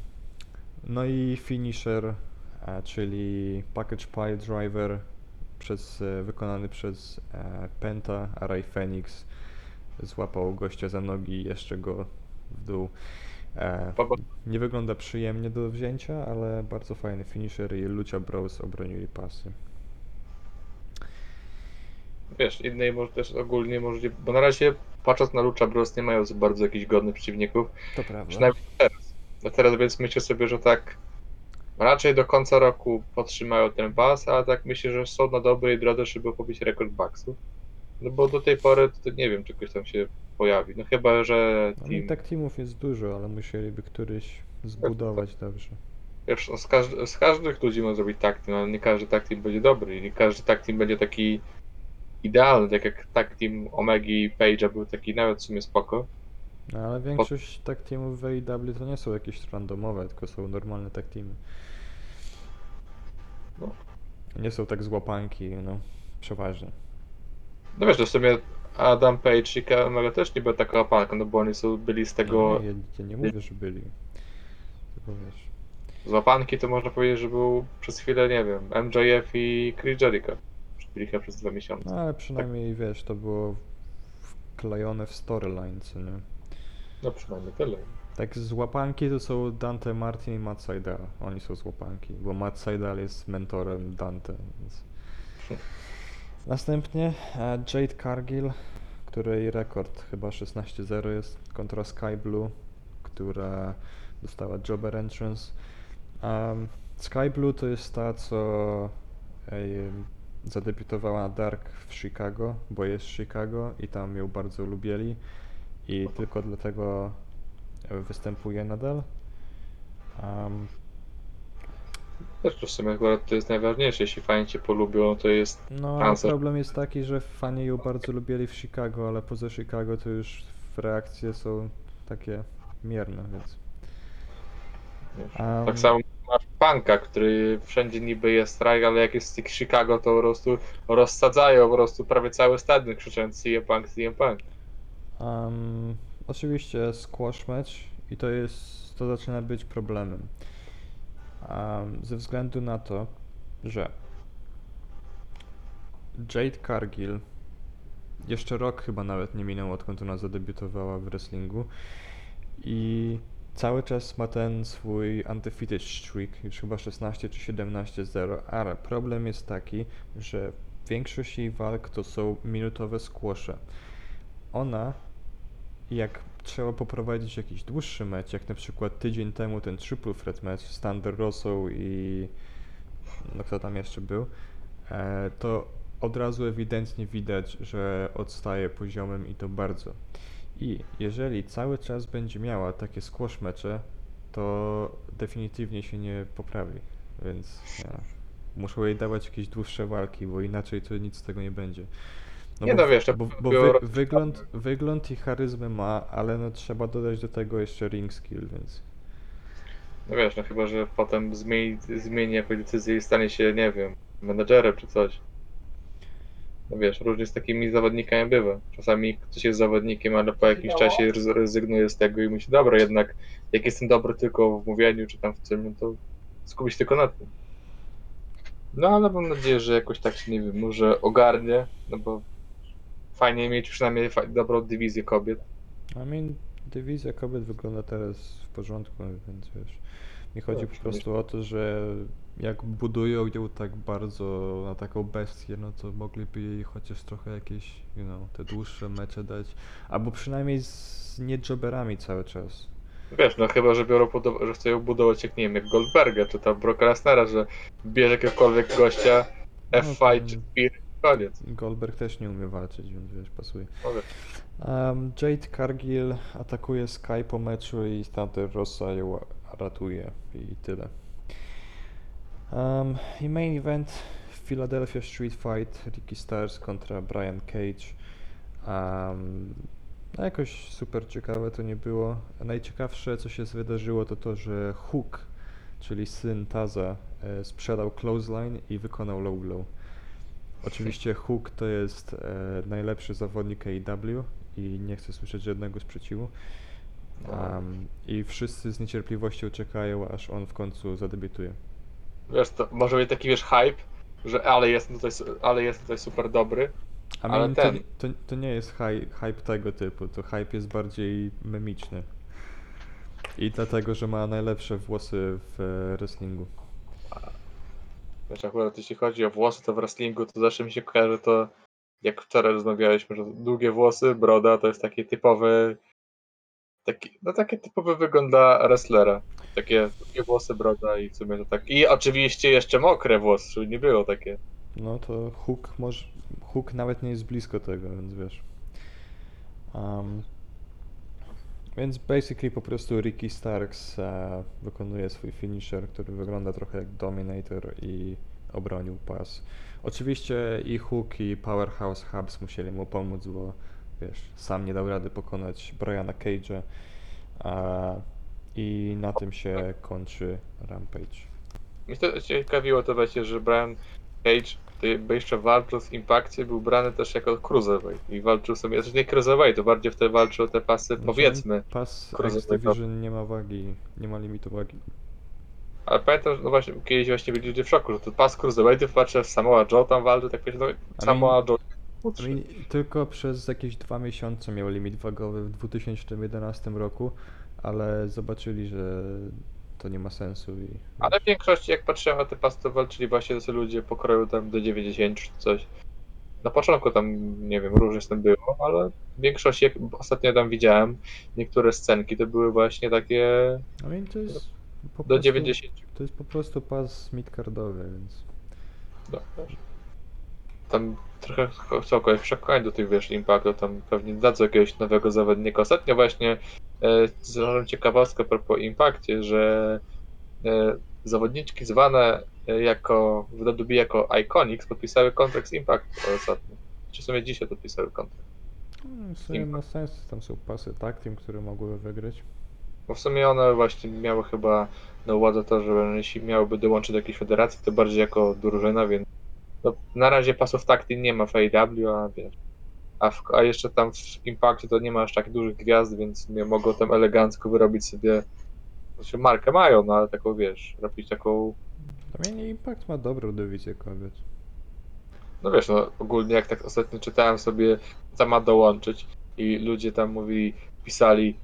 no i finisher, e, czyli package pile driver przez, e, wykonany przez e, Penta, Ray Phoenix złapał gościa za nogi i jeszcze go w dół. Nie wygląda przyjemnie do wzięcia, ale bardzo fajny finisher i Lucia Bros obronili pasy. Wiesz, innej może też ogólnie możliwe, bo na razie patrząc na Lucha Bros nie mają za bardzo jakichś godnych przeciwników, To prawda. przynajmniej teraz. No teraz więc myślę sobie, że tak raczej do końca roku podtrzymają ten pas, ale tak myślę, że są na dobrej drodze, żeby pobić rekord Bucksów. No bo do tej pory to nie wiem, czy ktoś tam się pojawi. No chyba, że No team... i tak teamów jest dużo, ale musieliby któryś zbudować dobrze. Wiesz, no z, każdy, z każdych ludzi można zrobić tak team, ale nie każdy tak team będzie dobry i nie każdy tak team będzie taki idealny, tak jak tak team Omegi i Page'a był taki nawet w sumie spoko. No ale większość tak teamów w AEW to nie są jakieś randomowe, tylko są normalne tak teamy. No. Nie są tak z łapanki, no. Przeważnie. No wiesz, to w sumie Adam Page i Kenny Omega też nie była taka opanka, no bo oni są, byli z tego, Nie, ja, ja nie mówię, że byli. Tylko wiesz. z łapanki to można powiedzieć, że był przez chwilę, nie wiem, MJF i Chris Jericho. Byli chyba przez dwa miesiące. No ale przynajmniej wiesz, to było wklejone w storyline, co nie? No przynajmniej tyle. Tak z łapanki to są Dante Martin i Matt Seidel. Oni są z łapanki, bo Matt Seidel jest mentorem Dante, więc... Następnie e, Jade Cargill, której rekord chyba 16-0 jest kontra Sky Blue, która dostała Jobber Entrance. Um, Sky Blue to jest ta, co zadebiutowała na Dark w Chicago, bo jest Chicago i tam ją bardzo lubieli i tylko dlatego e, występuje nadal. Um, Też w sumie akurat to jest najważniejsze, jeśli fani cię polubią, to jest No, problem jest taki, że fani ją bardzo lubieli w Chicago, ale poza Chicago to już reakcje są takie mierne, więc... Am, Tak samo masz Punka, który wszędzie niby jest strajk, ale jak jest z Chicago, to po prostu rozsadzają po prostu prawie cały stadion krzycząc CM Punk, CM Punk. Um, oczywiście squash match i to jest, to zaczyna być problemem. Um, ze względu na to, że Jade Cargill jeszcze rok chyba nawet nie minął odkąd ona zadebiutowała w wrestlingu i cały czas ma ten swój undefeated streak, już chyba 16 czy 17-0, ale problem jest taki, że większość jej walk to są minutowe squasze. Ona jak trzeba poprowadzić jakiś dłuższy mecz, jak na przykład tydzień temu ten triple threat mecz Thunder Rosso i no kto tam jeszcze był, e, to od razu ewidentnie widać, że odstaje poziomem i to bardzo. I jeżeli cały czas będzie miała takie squash mecze, to definitywnie się nie poprawi, więc ja, muszą jej dawać jakieś dłuższe walki, bo inaczej to nic z tego nie będzie. Nie bo, no, wiesz, to bo, bo wy, wygląd, wygląd i charyzmę ma, ale no trzeba dodać do tego jeszcze ring skill, więc No wiesz, no chyba, że potem zmieni, zmieni jakąś decyzję i stanie się, nie wiem, menedżerem czy coś. No wiesz, różnie z takimi zawodnikami bywa. Czasami ktoś jest zawodnikiem, ale po jakimś czasie rez- rezygnuje z tego i myśli, dobra, jednak jak jestem dobry tylko w mówieniu czy tam w tym, no to skupić się tylko na tym. No ale mam nadzieję, że jakoś tak się, nie wiem, może ogarnie, no bo fajnie mieć przynajmniej fa- dobrą dywizję kobiet. I mean, dywizja kobiet wygląda teraz w porządku, więc wiesz, mi chodzi Tak, po prostu o to, że jak budują ją tak bardzo na taką bestię, no to mogliby jej chociaż trochę jakieś, you know, te dłuższe mecze dać, albo przynajmniej z nie jobberami cały czas. Wiesz, no chyba, że biorą pod, że chcą ją budować jak, nie wiem, jak Goldberga, czy tam Brocka Lesnara, że bierze jakiegokolwiek gościa, No F5 to- czy Spear, koniec. Goldberg też nie umie walczyć, więc wiesz, pasuje. Um, Jade Cargill atakuje Sky po meczu i Thunder Rosa ją ratuje i tyle. Um, I main event Philadelphia Street Fight Ricky Stars kontra Brian Cage. Um, no jakoś super ciekawe to nie było. Najciekawsze co się wydarzyło to to, że Hook, czyli syn Taza, e, sprzedał clothesline i wykonał low blow. Oczywiście Hook to jest e, najlepszy zawodnik AEW i nie chcę słyszeć żadnego sprzeciwu. Um, I wszyscy z niecierpliwością czekają, aż on w końcu zadebiutuje. Wiesz, to może być taki, wiesz, hype, że ale jest tutaj, ale jest tutaj super dobry. A Ale mean, to, ten- to, to nie jest hy, hype tego typu, to hype jest bardziej memiczny. I dlatego, że ma najlepsze włosy w e, wrestlingu. Wiesz, akurat jeśli chodzi o włosy, to w wrestlingu to zawsze mi się kojarzy to, jak wczoraj rozmawialiśmy, że długie włosy, broda to jest taki typowy, taki, no taki typowy wygląd dla wrestlera. Takie długie włosy, broda i w sumie to tak. I oczywiście jeszcze mokre włosy, żeby nie było takie. No to Hook może. Hook nawet nie jest blisko tego, więc wiesz. Um, więc basically po prostu Ricky Starks e, wykonuje swój finisher, który wygląda trochę jak Dominator i obronił pas. Oczywiście i Hook i Powerhouse Hubs musieli mu pomóc, bo wiesz, sam nie dał rady pokonać Briana Cage'a. a I na tym się kończy Rampage. Mnie to ciekawiło to właśnie, że Brian Cage, by jeszcze walczył w Impakcie, był brany też jako cruiserweight i walczył sobie, znaczy nie cruiserweight, to bardziej wtedy walczył o te pasy, Znaczy, powiedzmy. Pas. Division nie ma wagi, nie ma limitu wagi. Ale pamiętam, że no właśnie, kiedyś właśnie byli ludzie w szoku, że to pas cruiserweightów, patrzę, Samoa Joe tam walczy, tak wiesz, no Samoa Joe. I mean, tylko przez jakieś dwa miesiące miał limit wagowy w 2011 roku, ale zobaczyli, że to nie ma sensu i Ale w większości, jak patrzyłem na te pasy, to walczyli właśnie tacy ludzie pokroju tam do 90 czy coś. Na początku tam, nie wiem, różnie z tym było, ale w większości, jak ostatnio tam widziałem, niektóre scenki to były właśnie takie I mean, to jest po do prostu, 90. To jest po prostu pas midcardowy, więc No. Tam trochę chcą kogoś przekonać do tych, wiesz, impactu, tam pewnie dadzą jakiegoś nowego zawodnika. Ostatnio właśnie e, znalazłem ciekawostkę a propos impakcie, że e, zawodniczki zwane e, jako, w WWE jako Iconics podpisały kontrakt z Impact ostatnio. Czy w sumie dzisiaj podpisały kontrakt. no, w sumie ma sens, tam są pasy tag team, które mogły wygrać. Bo w sumie one właśnie miały chyba na uwadze to, że jeśli miałyby dołączyć do jakiejś federacji, to bardziej jako drużyna, więc no, na razie pasów takty nie ma w AEW, a wiesz. A, w, a jeszcze tam w Impactie to nie ma aż tak dużych gwiazd, więc nie mogą tam elegancko wyrobić sobie. Znaczy markę mają, no ale taką wiesz, robić taką. I mean, Impact ma dobrą dywizję kobiet. No wiesz, no ogólnie jak tak ostatnio czytałem sobie, co ma dołączyć i ludzie tam mówili, pisali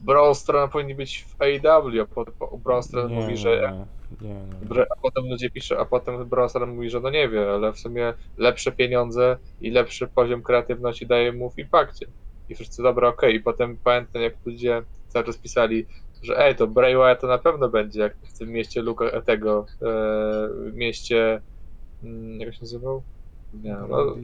Braun Strowman powinien być w AEW, a potem Braun Strowman mówi, że Nie, nie, A potem ludzie piszą, a potem Bronson mówi, że no nie wie, ale w sumie lepsze pieniądze i lepszy poziom kreatywności daje mu w impakcie. I wszyscy dobra, okej. I potem pamiętam jak ludzie cały czas pisali, że ej, to Wyatt to na pewno będzie jak w tym mieście Luka tego, e, mieście, mm, jak się nazywał? Nie, no,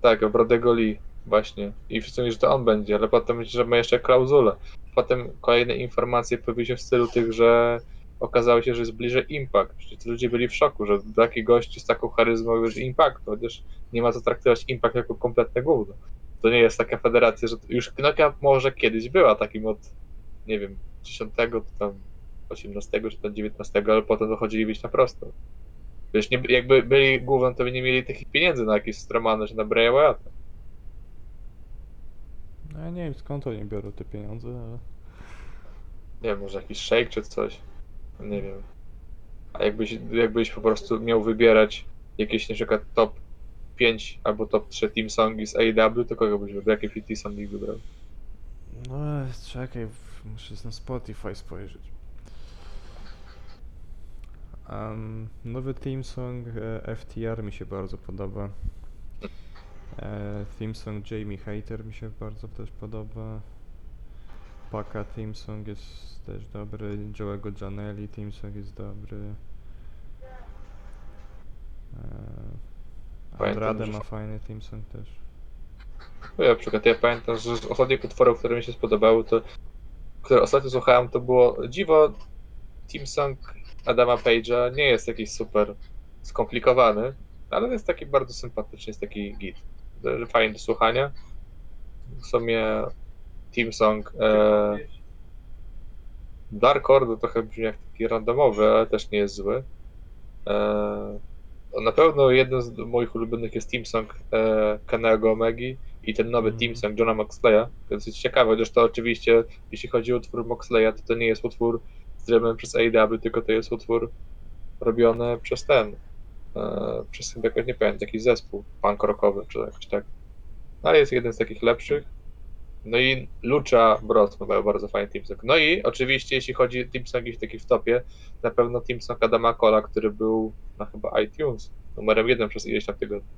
tak, Brodego Lee, właśnie. I wszyscy mówili, że to on będzie, ale potem że ma jeszcze klauzulę. Potem kolejne informacje pojawiły się w stylu tych, że okazało się, że jest bliżej Impact. Przecież ludzie byli w szoku, że taki gość z taką charyzmą już Impact, chociaż nie ma co traktować Impact jako kompletne gówno. To nie jest taka federacja, że już Nokia może kiedyś była takim od, nie wiem, 10 to tam 18 czy tam 19, ale potem dochodzili być na prosto. Wiesz, nie, jakby byli główną, to by nie mieli takich pieniędzy na jakieś Stromany czy na Bray Wyatta. No ja nie wiem skąd oni biorą te pieniądze, ale... Nie wiem, może jakiś shake czy coś. Nie wiem. A jakbyś, jakbyś po prostu miał wybierać jakieś na przykład top 5 albo top 3 team songi z AEW, to kogo byś wybrał? Jakie team songi wybrał? No czekaj, muszę na Spotify spojrzeć. Um, nowy theme song e, FTR mi się bardzo podoba. E, theme song Jamie Hater mi się bardzo też podoba. Paka theme song jest też dobry. Joe'ego Janelli theme song jest dobry. E, Andrade ma fajny theme song też. No ja na przykład ja pamiętam, że z ostatnich utworów, które mi się spodobały, to które ostatnio słuchałem, to było dziwo team song Adama Page'a nie jest jakiś super skomplikowany, ale jest taki bardzo sympatyczny, jest taki git. Fajny do słuchania. W sumie team song e, Dark Order trochę brzmi jak taki randomowy, ale też nie jest zły. E, na pewno jeden z moich ulubionych jest team song e, Kanego Omegi i ten nowy Mhm. team song Johna Moxleya. To jest ciekawe, chociaż to oczywiście, jeśli chodzi o utwór Moxleya, to to nie jest utwór zrobiony przez AEW, tylko to jest utwór robiony przez ten, e, przez chyba jakoś nie pamiętam, jakiś zespół punk rockowy czy jakoś tak. No, Ale jest jeden z takich lepszych. No i Lucha Bros mają bardzo fajny teamsong. No i oczywiście jeśli chodzi o teamsong jakiś taki w topie, na pewno teamsong Adama Cola, który był na chyba iTunes numerem jeden przez ileś tam tygodni.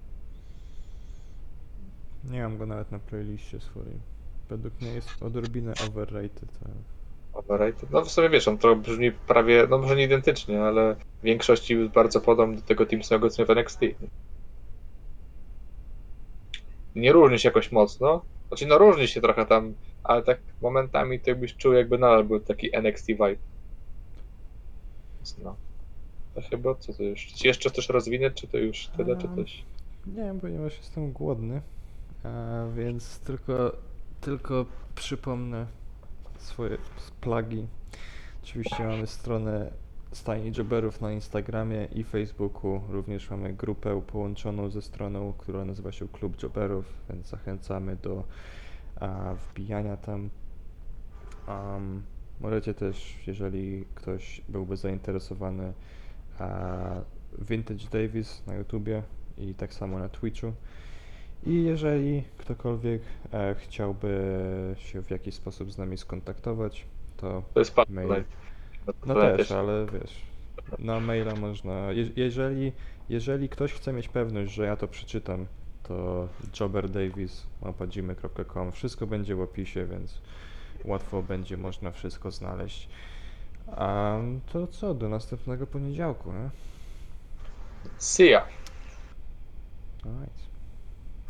Nie mam go nawet na playliście swojej. Według mnie jest odrobinę overrated. Ale... Overrated. No w sumie wiesz, on to brzmi prawie, no może nie identycznie, ale w większości jest bardzo podobny do tego teamsongu, co w NXT. Nie różni się jakoś mocno. Znaczy no różni się trochę tam, ale tak momentami to jakbyś czuł jakby nadal był taki NXT vibe. Więc No. To chyba co to już? Czy jeszcze chcesz rozwinąć, czy to już tyle, czy coś? Nie wiem, ponieważ jestem głodny, a więc tylko, tylko przypomnę swoje plagi. Oczywiście mamy stronę Stajni Jobberów na Instagramie i Facebooku. Również mamy grupę połączoną ze stroną, która nazywa się Klub Jobberów, więc zachęcamy do a, wbijania tam. Am, możecie też, jeżeli ktoś byłby zainteresowany, a, Vintage Davis na YouTubie i tak samo na Twitchu. I jeżeli ktokolwiek e, chciałby się w jakiś sposób z nami skontaktować, to To jest pan tutaj. no To też, ale wiesz, na maila można. Je, jeżeli, jeżeli ktoś chce mieć pewność, że ja to przeczytam, to jobberdavis.gmail.com Wszystko będzie w opisie, więc łatwo będzie można wszystko znaleźć. A to co, do następnego poniedziałku, nie? See ya! Alright.